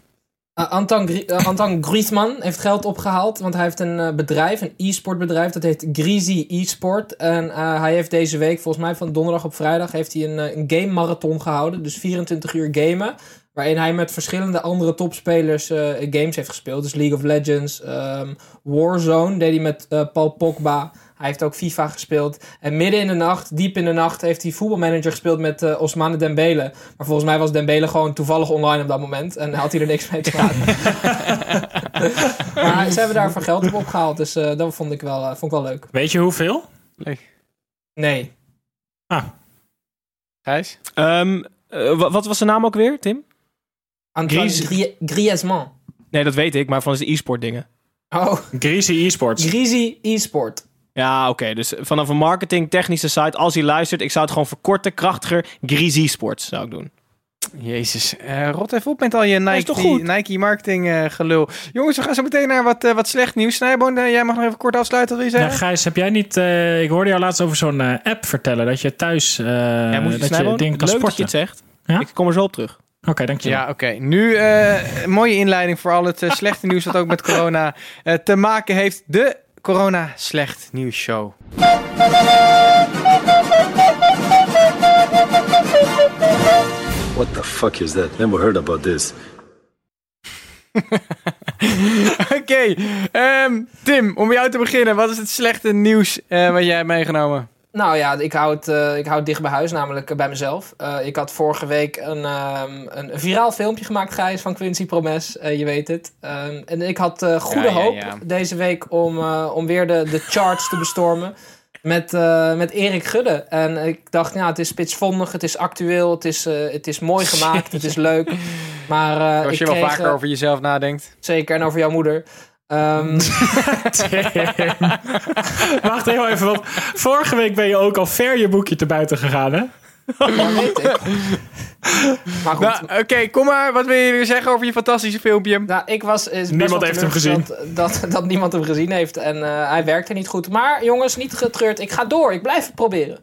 Anton, Gri- Griezmann heeft geld opgehaald, want hij heeft een bedrijf, een e-sport bedrijf, dat heet Greasy e-sport. En hij heeft deze week, volgens mij van donderdag op vrijdag, heeft hij een, een game marathon gehouden. Dus 24 uur gamen, waarin hij met verschillende andere topspelers games heeft gespeeld. Dus League of Legends, um, Warzone deed hij met Paul Pogba. Hij heeft ook FIFA gespeeld. En midden in de nacht, diep in de nacht, heeft hij voetbalmanager gespeeld met uh, Osmane Dembele. Maar volgens mij was Dembele gewoon toevallig online op dat moment. En had hij er niks mee te maken. maar ze hebben daarvoor geld op opgehaald. Dus uh, dat vond ik, wel, uh, vond ik wel leuk. Weet je hoeveel? Nee. Nee. Ah. Gijs? Um, wat was de naam ook weer, Tim? Antoine Gries Griezmann. Nee, dat weet ik, maar van de e-sport dingen. Oh. Greasy eSports. Greasy eSport. Ja, oké. Okay. Dus vanaf een marketing technische site, als hij luistert, ik zou het gewoon verkorten, krachtiger. Greasy Sports zou ik doen. Jezus, uh, rot even op met al je Nike, Nike marketing uh, gelul. Jongens, we gaan zo meteen naar wat, uh, wat slecht nieuws. Snijboon, jij mag nog even kort afsluiten, wat wil je zeggen? Ja, Gijs, heb jij niet... ik hoorde jou laatst over zo'n app vertellen, dat je thuis ja, moet je dat je ding kan Leuk sporten. dat je het zegt. Ja? Ik kom er zo op terug. Oké, okay, dankjewel. Ja, oké. Okay. Nu een mooie inleiding voor al het slechte nieuws dat ook met corona te maken heeft. De Corona Slecht Nieuws Show. What the fuck is that? Never heard about this. Oké, okay. um, Tim, om bij jou te beginnen. Wat is het slechte nieuws uh, wat jij hebt meegenomen? Nou ja, ik hou het, uh, ik hou het dicht bij huis, namelijk uh, bij mezelf. Uh, ik had vorige week een, um, een viraal filmpje gemaakt, Gijs, van Quincy Promes. je weet het. Um, en ik had goede ja, hoop ja, ja. deze week om, om weer de, de charts te bestormen. Met, met Erik Gudde. En ik dacht, ja, het is spitsvondig, het is actueel, het is, het is mooi gemaakt, het is leuk. Maar Als je ik wel kreeg, vaker over jezelf nadenkt. Zeker, en over jouw moeder. Um... Wacht heel even, want vorige week ben je ook al ver je boekje te buiten gegaan, hè? Ja, weet ik. Maar goed. Nou, Oké, kom maar. Wat wil je weer zeggen over je fantastische filmpje? Nou, ik was best Niemand heeft hem gezien. Dat, dat niemand hem gezien heeft. En eh, hij werkte niet goed. Maar jongens, niet getreurd. Ik ga door. Ik blijf het proberen.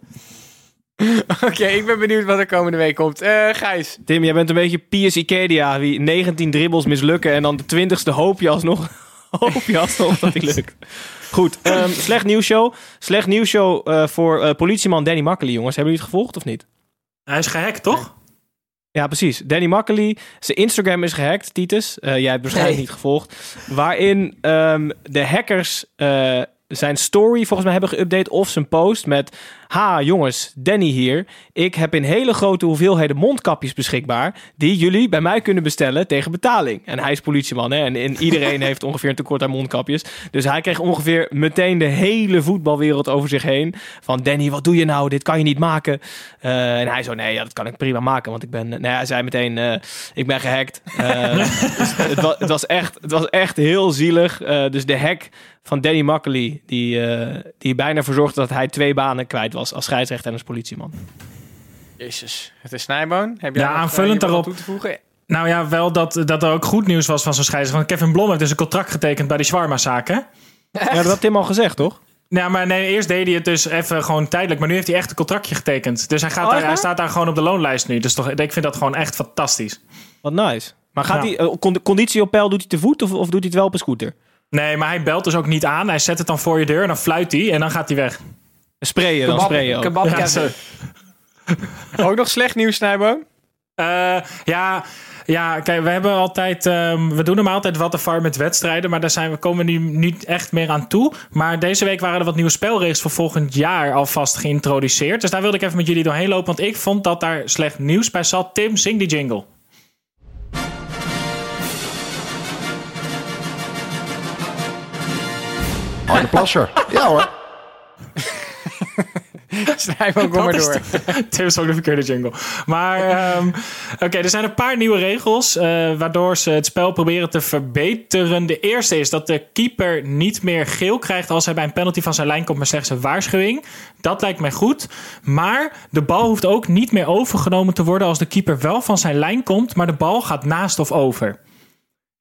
Oké, ik ben benieuwd wat er komende week komt. Eh Gijs. Tim, jij bent een beetje Piers Ikedia. Wie 19 dribbles mislukken en dan de 20ste hoop je alsnog, hoop je alsnog dat die lukt. Goed, ehm, slecht nieuwsshow. Slecht nieuwsshow eh, voor eh, politieman Danny Makkely, jongens. Hebben jullie het gevolgd of niet? Hij is gehackt, toch? Ja, precies. Danny Makkely. Zijn Instagram is gehackt, Titus. Eh, jij hebt waarschijnlijk Nee. niet gevolgd. Waarin ehm, de hackers zijn story volgens mij hebben geüpdate. Of zijn post met... Ha, jongens, Danny hier. Ik heb in hele grote hoeveelheden mondkapjes beschikbaar... die jullie bij mij kunnen bestellen tegen betaling. En hij is politieman, hè. En, en iedereen heeft ongeveer een tekort aan mondkapjes. Dus hij kreeg ongeveer meteen de hele voetbalwereld over zich heen. Van, Danny, wat doe je nou? Dit kan je niet maken. Eh, en hij zo, nee, ja, dat kan ik prima maken. Want ik ben... Nee, hij zei meteen, eh, ik ben gehackt. Eh, dus het, was, het, was echt, het was echt heel zielig. Dus de hack van Danny Makkely... Die, eh, die bijna verzorgde dat hij twee banen kwijt was... als scheidsrechter en als politieman. Jezus, het is Snijboon. Heb jij Ja, eh, aanvullend daarop. toe te voegen? Nou ja, wel dat, dat er ook goed nieuws was van zijn scheidsrechter. Want Kevin Blom heeft dus een contract getekend bij die Shawarma-zaak, hè? Ja, dat had Tim al gezegd, toch? Ja, maar nee, eerst deed hij het dus even gewoon tijdelijk. Maar nu heeft hij echt een contractje getekend. Dus hij, gaat Oh, daar, hij staat daar gewoon op de loonlijst nu. Dus toch, ik vind dat gewoon echt fantastisch. Wat nice. Maar gaat Ja. hij, eh, con- conditie op peil doet hij te voet of, of doet hij het wel op een scooter? Nee, maar hij belt dus ook niet aan. Hij zet het dan voor je deur en dan fluit hij en dan gaat hij weg. Sprayen dan, Kebab, sprayen ook. kebab Ja. Ook nog slecht nieuws, Snijboon? Eh, ja, ja, kijk, we hebben altijd. ehm, we doen normaal altijd wat de VAR met wedstrijden. Maar daar zijn we, komen we nu niet echt meer aan toe. Maar deze week waren er wat nieuwe spelregels voor volgend jaar alvast geïntroduceerd. Dus daar wilde ik even met jullie doorheen lopen. Want ik vond dat daar slecht nieuws bij zat. Tim, zing die jingle. Arne Plasser. Ja hoor. Snijboon, kom maar door. Tim is ook de verkeerde jingle. Maar ehm, oké, er zijn een paar nieuwe regels. eh, waardoor ze het spel proberen te verbeteren. De eerste is dat de keeper niet meer geel krijgt als hij bij een penalty van zijn lijn komt, maar slechts een waarschuwing. Dat lijkt mij goed. Maar de bal hoeft ook niet meer overgenomen te worden als de keeper wel van zijn lijn komt, maar de bal gaat naast of over.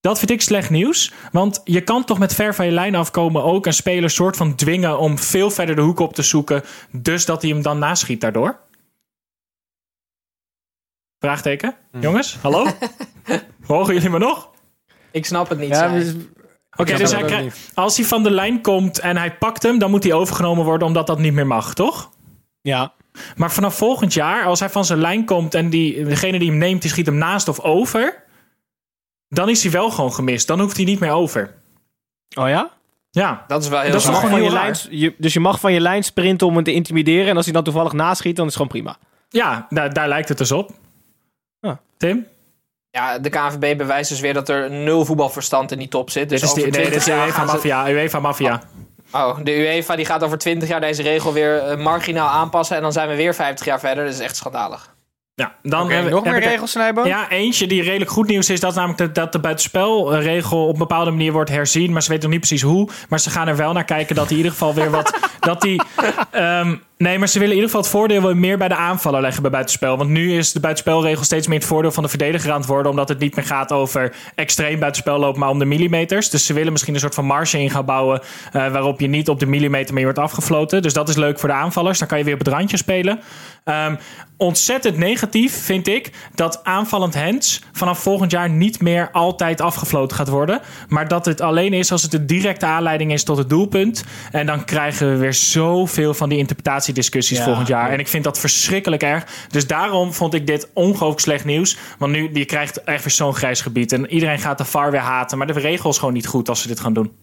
Dat vind ik slecht nieuws. Want je kan toch met ver van je lijn afkomen ook een speler soort van dwingen om veel verder de hoek op te zoeken. Dus dat hij hem dan naschiet daardoor. Vraagteken? Jongens, hallo? Horen jullie me nog? Ik snap het niet. Ja, dus-. Oké, dus hij als hij van de lijn komt en hij pakt hem, dan moet hij overgenomen worden omdat dat niet meer mag, toch? Ja. Maar vanaf volgend jaar, als hij van zijn lijn komt en die, degene die hem neemt, die schiet hem naast of over, dan is hij wel gewoon gemist. Dan hoeft hij niet meer over. Oh ja? Ja. Dat is wel heel Dat is gewoon van je heel lijn, je, dus je mag van je lijn sprinten om hem te intimideren. En als hij dan toevallig naschiet, dan is het gewoon prima. Ja, daar, daar lijkt het dus op. Ah. Tim? Ja, de KNVB bewijst dus weer dat er nul voetbalverstand in die top zit. Dus Dit is, die, nee, dit 20 is de jaar UEFA gaan ze- Mafia. UEFA Mafia. Oh, de UEFA die gaat over 20 jaar deze regel weer eh, marginaal aanpassen. En dan zijn we weer 50 jaar verder. Dat is echt schandalig. Ja, dan Oké, hebben- nog heb meer regels, Snijboon? Ja, eentje die redelijk goed nieuws is, dat namelijk de, dat de buitenspelregel op een bepaalde manier wordt herzien. Maar ze weten nog niet precies hoe. Maar ze gaan er wel naar kijken dat in ieder geval weer wat. dat die, ehm, nee, maar ze willen in ieder geval het voordeel meer bij de aanvaller leggen bij buitenspel. Want nu is de buitenspelregel steeds meer het voordeel van de verdediger aan het worden. Omdat het niet meer gaat over extreem buitenspel lopen, maar om de millimeters. Dus ze willen misschien een soort van marge in gaan bouwen. eh, waarop je niet op de millimeter meer wordt afgefloten. Dus dat is leuk voor de aanvallers. Dan kan je weer op het randje spelen. Ehm, ontzettend negatief vind ik dat aanvallend hands vanaf volgend jaar niet meer altijd afgefloten gaat worden. Maar dat het alleen is als het een directe aanleiding is tot het doelpunt. En dan krijgen we weer zoveel van die Ja, volgend jaar. ja. En ik vind dat verschrikkelijk erg. Dus daarom vond ik dit ongelooflijk slecht nieuws. Want nu je krijgt echt weer zo'n grijs gebied. En iedereen gaat de VAR weer haten. Maar de regel is gewoon niet goed als ze dit gaan doen.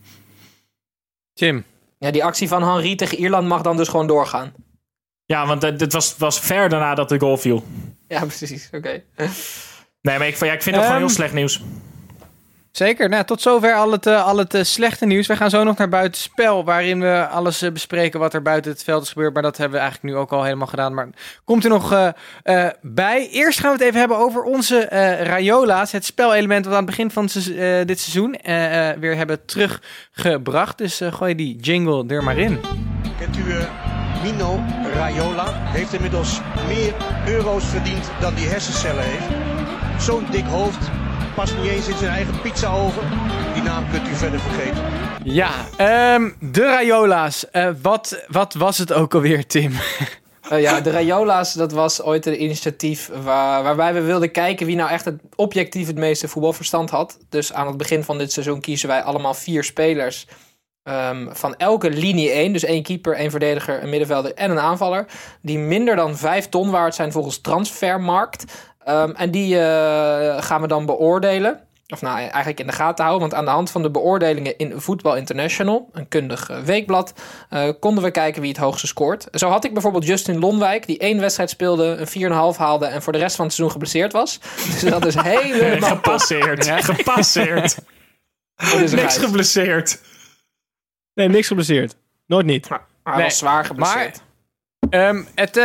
Tim. Ja, die actie van Henry tegen Ierland mag dan dus gewoon doorgaan. Ja, want het was, was ver daarna dat de goal viel. Ja, precies. Oké. Nee, maar ik, ja, ik vind dat gewoon Ehm, heel slecht nieuws. Zeker. Nou, tot zover al het, eh, al het eh, slechte nieuws. We gaan zo nog naar buitenspel, waarin we alles eh, bespreken wat er buiten het veld is gebeurd. Maar dat hebben we eigenlijk nu ook al helemaal gedaan. Maar komt er nog bij. Eerst gaan we het even hebben over onze Rayola's. Het spelelement wat aan het begin van dit seizoen weer hebben teruggebracht. Dus gooi die jingle er maar in. Kent u Mino Raiola heeft inmiddels meer euro's verdiend dan die hersencellen heeft. Zo'n dik hoofd past niet eens in zijn eigen pizzaoven. Die naam kunt u verder vergeten. Ja, ehm, de Raiola's. Eh, wat, wat was het ook alweer, Tim? Uh, ja, de Raiola's, dat was ooit een initiatief waar, waarbij we wilden kijken wie nou echt het objectief het meeste voetbalverstand had. Dus aan het begin van dit seizoen kiezen wij allemaal vier spelers ehm, van elke linie één. Dus één keeper, één verdediger, een middenvelder en een aanvaller. Die minder dan vijf ton waard zijn volgens Transfermarkt. Ehm, en die uh, gaan we dan beoordelen. Of nou, eigenlijk in de gaten houden. Want aan de hand van de beoordelingen in Football International, een kundig uh, weekblad, uh, konden we kijken wie het hoogste scoort. Zo had ik bijvoorbeeld Justin Lonwijk, die één wedstrijd speelde, een 4,5 haalde en voor de rest van het seizoen geblesseerd was. Dus dat is helemaal gepasseerd. Ja. Gepasseerd. niks geblesseerd. Nee, niks geblesseerd. Nooit niet. Maar, hij nee, was zwaar geblesseerd. Maar Um, het,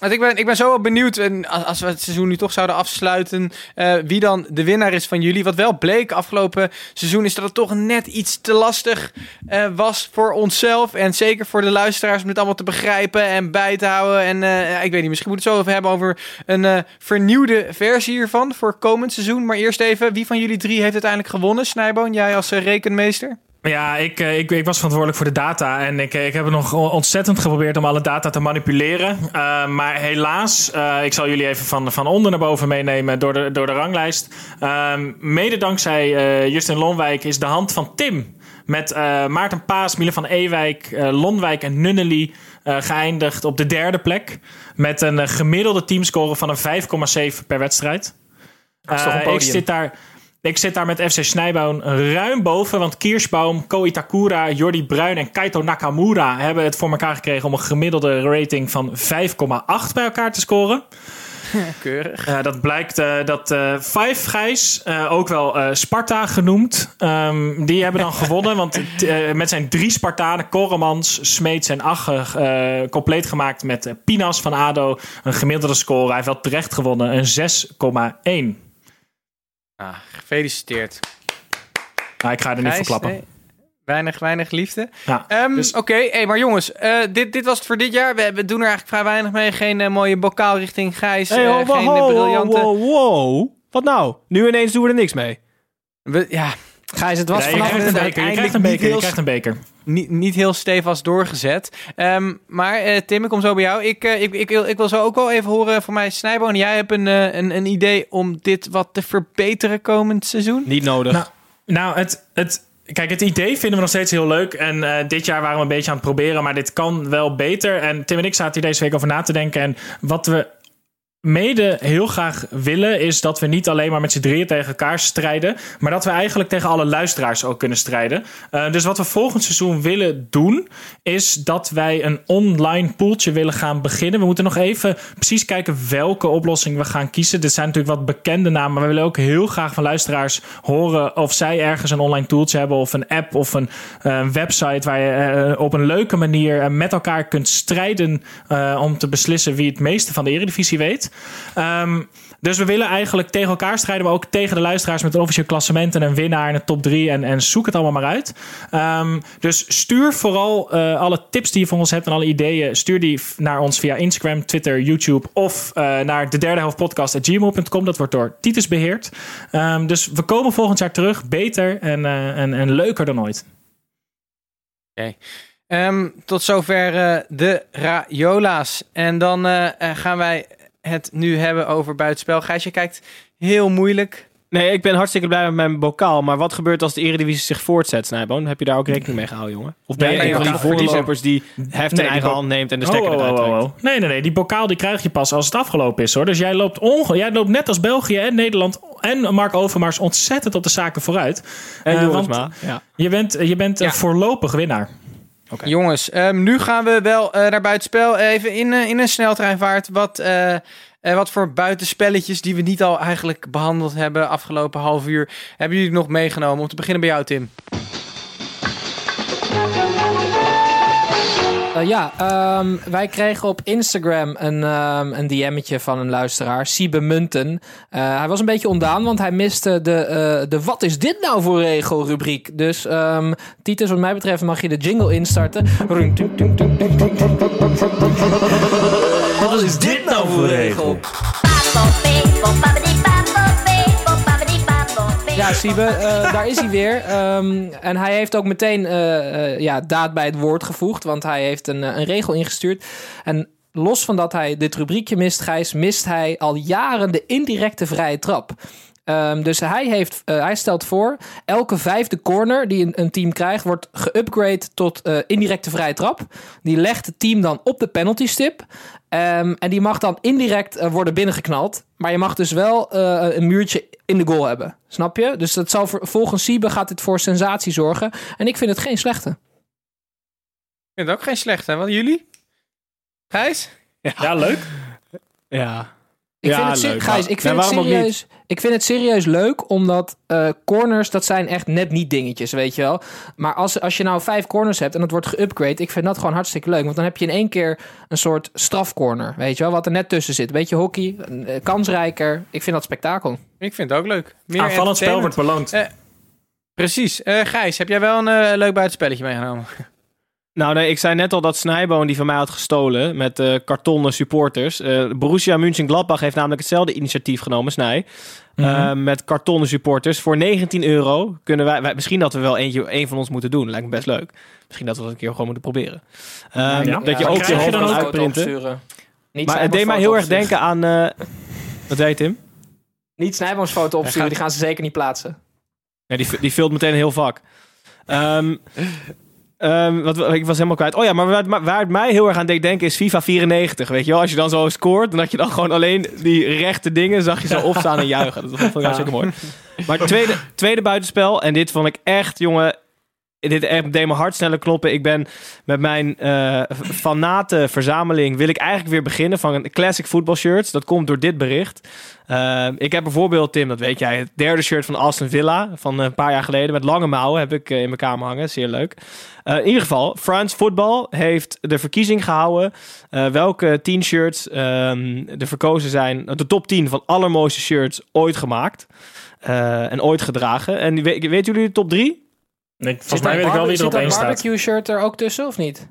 het, ik, ben, ik ben zo wel benieuwd, en als we het seizoen nu toch zouden afsluiten, uh, wie dan de winnaar is van jullie. Wat wel bleek afgelopen seizoen is dat het toch net iets te lastig uh, was voor onszelf. En zeker voor de luisteraars om dit allemaal te begrijpen en bij te houden. En ik weet niet, misschien moeten we het zo even hebben over een vernieuwde versie hiervan voor komend seizoen. Maar eerst even, wie van jullie drie heeft uiteindelijk gewonnen? Snijboon, jij als rekenmeester? Ja, ik, ik, ik, was verantwoordelijk voor de data. En ik, ik heb het nog ontzettend geprobeerd om alle data te manipuleren. Uh, maar helaas, uh, ik zal jullie even van, van onder naar boven meenemen door de, door de ranglijst. Uh, mede dankzij Justin Lonwijk is de hand van Tim. Met Maarten Paas, Miele van Ewijk, Lonwijk en Nunnely geëindigd op de derde plek. Met een gemiddelde teamscore van een 5,7 per wedstrijd. ik zit daar ik zit daar met FC Snijboon ruim boven. Want Kiersbaum, Ko Itakura, Jordi Bruin en Kaito Nakamura hebben het voor elkaar gekregen om een gemiddelde rating van 5,8 bij elkaar te scoren. Keurig. Uh, dat blijkt uh, dat uh, Five Gijs, ook wel Sparta genoemd, um, die hebben dan gewonnen. Want met zijn drie Spartanen, Koremans, Smeets en Agge, compleet gemaakt met Pinas van ADO, een gemiddelde score. Hij heeft wel terecht gewonnen, een 6,1. Ah, gefeliciteerd. Ah, ik ga er niet voor klappen. weinig, weinig liefde. Ja, um, dus... Oké, okay, hey, maar jongens, uh, dit, dit was het voor dit jaar. We, we, doen er eigenlijk vrij weinig mee. Geen uh, mooie bokaal richting Gijs. Hey, uh, oh, geen wow, briljante... Wow, wow, Wat nou? Nu ineens doen we er niks mee. We, ja, Gijs, het was ja, vanaf je krijgt, een beker, je krijgt een beker. Je krijgt een beker. Niet, niet heel stevast doorgezet. Um, maar uh, Tim, ik kom zo bij jou. Ik, uh, ik, ik, wil, ik wil zo ook wel even horen voor mij, Snijboon. Jij hebt een, uh, een, een idee om dit wat te verbeteren komend seizoen? Niet nodig. Nou, nou het, het, Kijk, het idee vinden we nog steeds heel leuk. En uh, dit jaar waren we een beetje aan het proberen, maar dit kan wel beter. En Tim en ik zaten hier deze week over na te denken. En wat we mede heel graag willen, is dat we niet alleen maar met z'n drieën tegen elkaar strijden, maar dat we eigenlijk tegen alle luisteraars ook kunnen strijden. Uh, dus wat we volgend seizoen willen doen, is dat wij een online poeltje willen gaan beginnen. We moeten nog even precies kijken welke oplossing we gaan kiezen. Dit zijn natuurlijk wat bekende namen, maar we willen ook heel graag van luisteraars horen of zij ergens een online tooltje hebben, of een app of een uh, website waar je uh, op een leuke manier met elkaar kunt strijden om te beslissen wie het meeste van de Eredivisie weet. Um, dus we willen eigenlijk tegen elkaar strijden, maar ook tegen de luisteraars met een officieel klassement en een winnaar en een top 3 en, en zoek het allemaal maar uit. Um, dus stuur vooral uh, alle tips die je voor ons hebt en alle ideeën, stuur die naar ons via Instagram, Twitter, YouTube of uh, naar de derde helft podcast.gmail.com. Dat wordt door Titus beheerd. Um, dus we komen volgend jaar terug, beter en, uh, en, en leuker dan ooit. Oké. Tot zover de Raiola's. En dan gaan wij het nu hebben over buitenspel. Gijs, je kijkt heel moeilijk. Nee, ik ben hartstikke blij met mijn bokaal. Maar wat gebeurt als de Eredivisie zich voortzet, Snijboon? Heb je daar ook rekening mee gehouden, jongen? Of ben je nee, een van die voorlopers die heft in eigen hand neemt en de stekker oh, eruit oh, oh, oh. Nee, nee, nee. Die bokaal die krijg je pas als het afgelopen is, hoor. Dus jij loopt, onge jij loopt net als België en Nederland en Mark Overmars ontzettend op de zaken vooruit. En uh, want ja. je bent, je bent ja. voorlopig winnaar. Okay. Jongens, um, nu gaan we wel uh, naar buitenspel. Even in, uh, in een sneltreinvaart. Wat... Uh, wat voor buitenspelletjes die we niet al eigenlijk behandeld hebben afgelopen half uur hebben jullie nog meegenomen? Om te beginnen bij jou, Tim. Eh, ja, ehm, wij kregen op Instagram een, ehm, een DM'tje van een luisteraar, Siebe Munten. Eh, hij was een beetje ondaan, want hij miste de, eh, de Wat is dit nou voor regel rubriek. Dus um, Titus, wat mij betreft mag je de jingle instarten. Wat is dit nou voor regel? Ja, Siebe, eh, daar is hij weer. Ehm, en hij heeft ook meteen eh, eh, ja, daad bij het woord gevoegd, want hij heeft een, een regel ingestuurd. En los van dat hij dit rubriekje mist, Gijs, mist hij al jaren de indirecte vrije trap. Um, dus hij, heeft, uh, hij stelt voor, elke vijfde corner die een, een team krijgt, wordt geupgrade tot uh, indirecte vrije trap. Die legt het team dan op de penalty stip. Um, en die mag dan indirect uh, worden binnengeknald. Maar je mag dus wel een muurtje in de goal hebben. Snap je? Dus dat zal voor, volgens Siebe gaat dit voor sensatie zorgen. En ik vind het geen slechte. Ik vind het ook geen slechte. Wat jullie? Gijs? Ja, ja leuk. Ja. Ik ja, vind het, leuk, Gijs, ik vind, Ja, het serieus, ik vind het serieus leuk, omdat eh, corners, dat zijn echt net niet dingetjes, weet je wel. Maar als, als je nou vijf corners hebt en dat wordt geupgrade, ik vind dat gewoon hartstikke leuk. Want dan heb je in één keer een soort strafcorner, weet je wel, wat er net tussen zit. Beetje hockey, eh, kansrijker. Ik vind dat spektakel. Ik vind het ook leuk. Meer Aanvallend spel wordt beloond. Eh, precies. Eh, Gijs, heb jij wel een leuk buitenspelletje meegenomen? Nou, nee, ik zei net al dat Snijboon die van mij had gestolen met eh, kartonnen supporters. Eh Borussia Mönchengladbach heeft namelijk hetzelfde initiatief genomen, Snij. Eh, met kartonnen supporters. Voor 19 euro kunnen wij, wij- Misschien dat we wel eentje, één van ons moeten doen. Lijkt me best leuk. Misschien dat we dat een keer gewoon moeten proberen. Ja. Dat je Ja, ook je hoofd kan uitprinten. Niet Maar het deed mij heel erg denken aan... wat zei je, Tim? Niet Snijboons foto opsturen, gaat- die gaan ze zeker niet plaatsen. Ja, die, die vult meteen een heel vak. Ehm, ehm, wat, ik was helemaal kwijt. Oh ja, maar waar, het- waar het mij heel erg aan deed denken is FIFA 94. Weet je wel, als je dan zo scoort, dan had je dan gewoon alleen die rechte dingen, zag je zo opstaan en juichen. Dat vond ik hartstikke mooi. Maar het tweede, tweede buitenspel, en dit vond ik echt, jongen, dit echt deed mijn hart sneller kloppen. Ik ben met mijn eh fanate verzameling wil ik eigenlijk weer beginnen van een classic football shirts. Dat komt door dit bericht. Eh, ik heb bijvoorbeeld, Tim, dat weet jij, het derde shirt van Aston Villa van een paar jaar geleden met lange mouwen heb ik eh, in mijn kamer hangen. Zeer leuk. In ieder geval, France Football heeft de verkiezing gehouden eh, welke 10 shirts de verkozen zijn, de top 10 van allermooiste shirts ooit gemaakt en ooit gedragen. En we- weten jullie de top 3? Ik, volgens mij weet ik wel wie er op Zit één staat. barbecue shirt er ook tussen, of niet?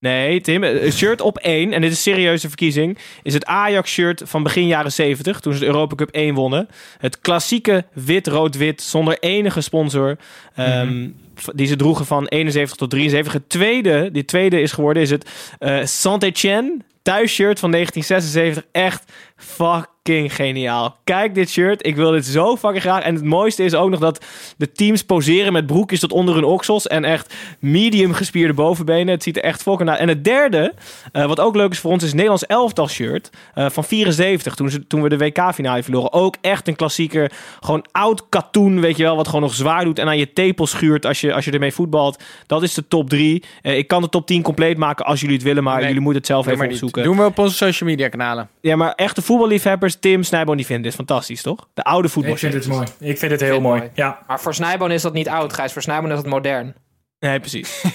Nee, Tim, een shirt op één, en dit is een serieuze verkiezing, is het Ajax-shirt van begin jaren 70, toen ze de Europa Cup 1 wonnen. Het klassieke wit-rood-wit, zonder enige sponsor, ehm, v- die ze droegen van 71 tot 73. Het tweede, die tweede is geworden, is het eh Saint-Etienne thuisshirt van 1976. Echt fucking geniaal. Kijk dit shirt, ik wil dit zo fucking graag. En het mooiste is ook nog dat de teams poseren met broekjes tot onder hun oksels en echt medium gespierde bovenbenen. Het ziet er echt fucking uit. En het derde, eh, wat ook leuk is voor ons, is het Nederlands elftal shirt eh, van 74. Toen, ze, toen we de WK-finale verloren. Ook echt een klassieker. Gewoon oud katoen, weet je wel, wat gewoon nog zwaar doet en aan je tepel schuurt als je, als je ermee voetbalt. Dat is de top drie. Eh, ik kan de top 10 compleet maken als jullie het willen, maar Nee, jullie moeten het zelf even niet. opzoeken. Doen we op onze social media kanalen. Ja, maar echte voetballiefhebbers, Tim Snijboon, die vinden dit fantastisch, toch? De oude voetbal. Ik vind het mooi. Ik vind het heel mooi. Ja. Maar voor Snijboon is dat niet oud, Gijs. Voor Snijboon is dat modern. Nee, precies.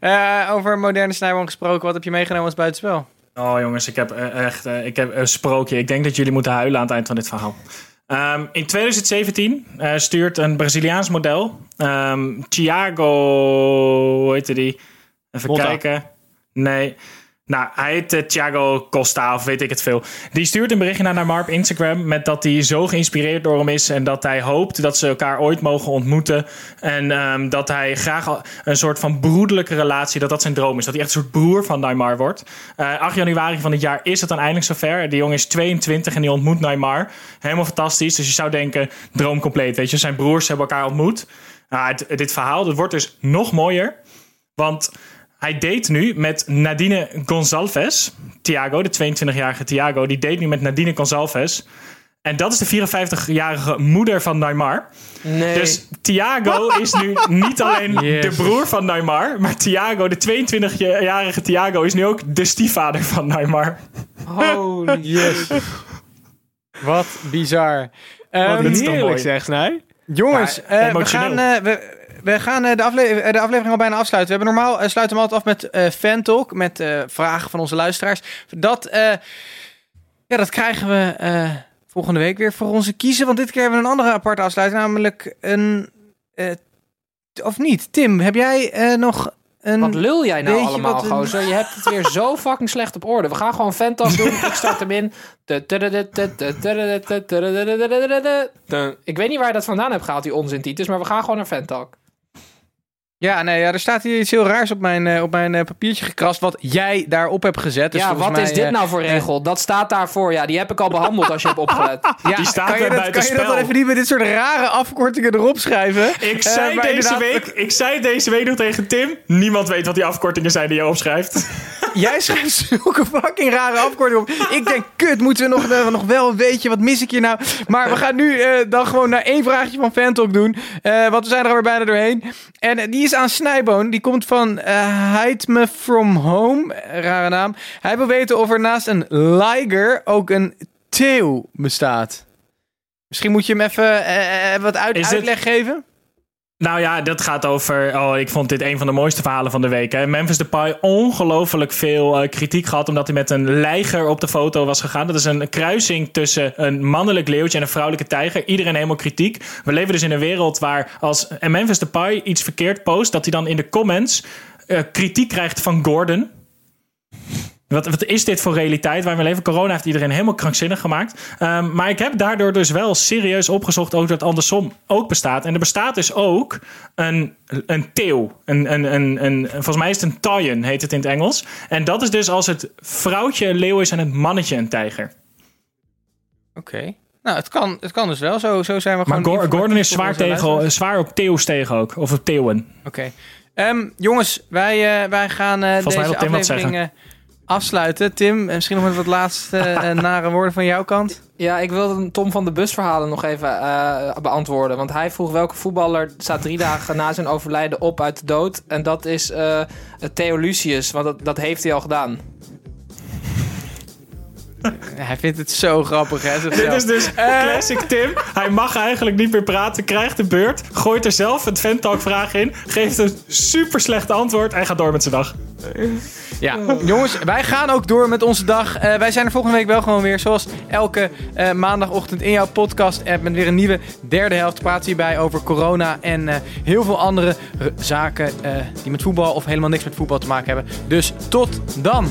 Eh, over moderne snijboom gesproken, wat heb je meegenomen als buitenspel? Oh jongens, ik heb eh, echt eh, ik heb een sprookje. Ik denk dat jullie moeten huilen aan het eind van dit verhaal. Ehm, in 2017 eh, stuurt een Braziliaans model, ehm Thiago, hoe heette die? Even kijken. Nee. Nou, hij heet eh, Thiago Costa of weet ik het veel. Die stuurt een berichtje naar Neymar op Instagram met dat hij zo geïnspireerd door hem is en dat hij hoopt dat ze elkaar ooit mogen ontmoeten en ehm, dat hij graag een soort van broederlijke relatie, dat dat zijn droom is, dat hij echt een soort broer van Neymar wordt. Eh 8 januari van dit jaar is het dan eindelijk zover. Die jongen is 22 en die ontmoet Neymar. Helemaal fantastisch. Dus je zou denken, droom compleet. Weet je, zijn broers hebben elkaar ontmoet. Nou, dit verhaal, dat wordt dus nog mooier. Want hij date nu met Nadine Gonzalves. Thiago, de 22-jarige Thiago, die date nu met Nadine Gonzalves. En dat is de 54-jarige moeder van Neymar. Nee. Dus Thiago is nu niet alleen de broer van Neymar, maar Thiago, de 22-jarige Thiago, is nu ook de stiefvader van Neymar. Holy Yes. Wat bizar. Ehm, dit is toch Heerlijk mooi? zeg, Snij. jongens, Ja, eh, we gaan... eh, we, we gaan eh, de, afle- eh, de aflevering al bijna afsluiten. We hebben normaal eh, sluiten we altijd af met eh fan talk, met eh, vragen van onze luisteraars. Dat, eh, ja, dat krijgen we eh, volgende week weer voor onze kiezen. Want dit keer hebben we een andere aparte afsluiting, namelijk een. eh, of niet? Tim, heb jij eh, nog een. Wat lul jij nou allemaal, een- gozer? Je hebt het weer zo fucking slecht op orde. We gaan gewoon Fantas doen. Ik start hem in. Ik weet niet waar je dat vandaan hebt gehaald, die onzin Titus, maar we gaan gewoon naar Fantalk. Ja, nee, ja, er staat hier iets heel raars op mijn, eh, op mijn eh, papiertje gekrast. wat jij daarop hebt gezet. Dus ja, wat mij, is dit eh, nou voor regel? Dat staat daarvoor. Ja, die heb ik al behandeld als je hebt opgelet. Ja, Die staat kan je er dat, Kan je dat dan even niet met dit soort rare afkortingen erop schrijven? Ik zei, deze inderdaad- week, ik zei deze week nog tegen Tim... niemand weet wat die afkortingen zijn die je opschrijft. Jij schrijft zulke fucking rare afkortingen op. Ik denk, kut, moeten we nog, eh, nog wel een beetje, wat mis ik hier nou? Maar we gaan nu eh, dan gewoon naar één vraagje van Fantalk doen. Eh, want we zijn er alweer bijna doorheen. En die is aan Snijboon. Die komt van Hide Me From Home. Rare naam. Hij wil weten of er naast een liger ook een teeuw bestaat. Misschien moet je hem even wat uit, uitleg geven. Nou ja, dat gaat over. Oh, ik vond dit een van de mooiste verhalen van de week. Hè. Memphis Depay ongelooflijk veel eh, kritiek gehad omdat hij met een lijger op de foto was gegaan. Dat is een kruising tussen een mannelijk leeuwtje en een vrouwelijke tijger. Iedereen helemaal kritiek. We leven dus in een wereld waar als Memphis Depay iets verkeerd post, dat hij dan in de comments eh, kritiek krijgt van Gordon. Wat, wat is dit voor realiteit waar we leven? Corona heeft iedereen helemaal krankzinnig gemaakt. Ehm, maar ik heb daardoor dus wel serieus opgezocht ook dat andersom ook bestaat. En er bestaat dus ook een, een teeuw. Een, een, een, een, volgens mij is het een taien, heet het in het Engels. En dat is dus als het vrouwtje een leeuw is en het mannetje een tijger. Oké. Nou, het kan, het kan dus wel. Zo, zo zijn we Maar gewoon... Informatief Gordon is zwaar, tegen, zwaar op teeuws tegen ook. Of op teeuwen. Oké. Ehm, jongens, wij, eh, wij gaan mij deze aflevering eh, afsluiten. Tim, misschien nog met wat laatste eh, nare woorden van jouw kant. Ja, ik wilde Tom van de Busverhalen nog even eh, beantwoorden. Want hij vroeg welke voetballer staat drie dagen na zijn overlijden op uit de dood. En dat is eh Theo Lucius, want dat, dat heeft hij al gedaan. Hij vindt het zo grappig, hè? Dit is dus Eh, classic Tim. Hij mag eigenlijk niet meer praten, krijgt de beurt, gooit er zelf een Fantalk vraag in, geeft een super slecht antwoord en gaat door met zijn dag. Ja, jongens, wij gaan ook door met onze dag. Eh, wij zijn er volgende week wel gewoon weer, zoals elke eh, maandagochtend in jouw podcast-app. Met weer een nieuwe derde helft. Praten hierbij over corona en heel veel andere zaken die met voetbal of helemaal niks met voetbal te maken hebben. Dus tot dan!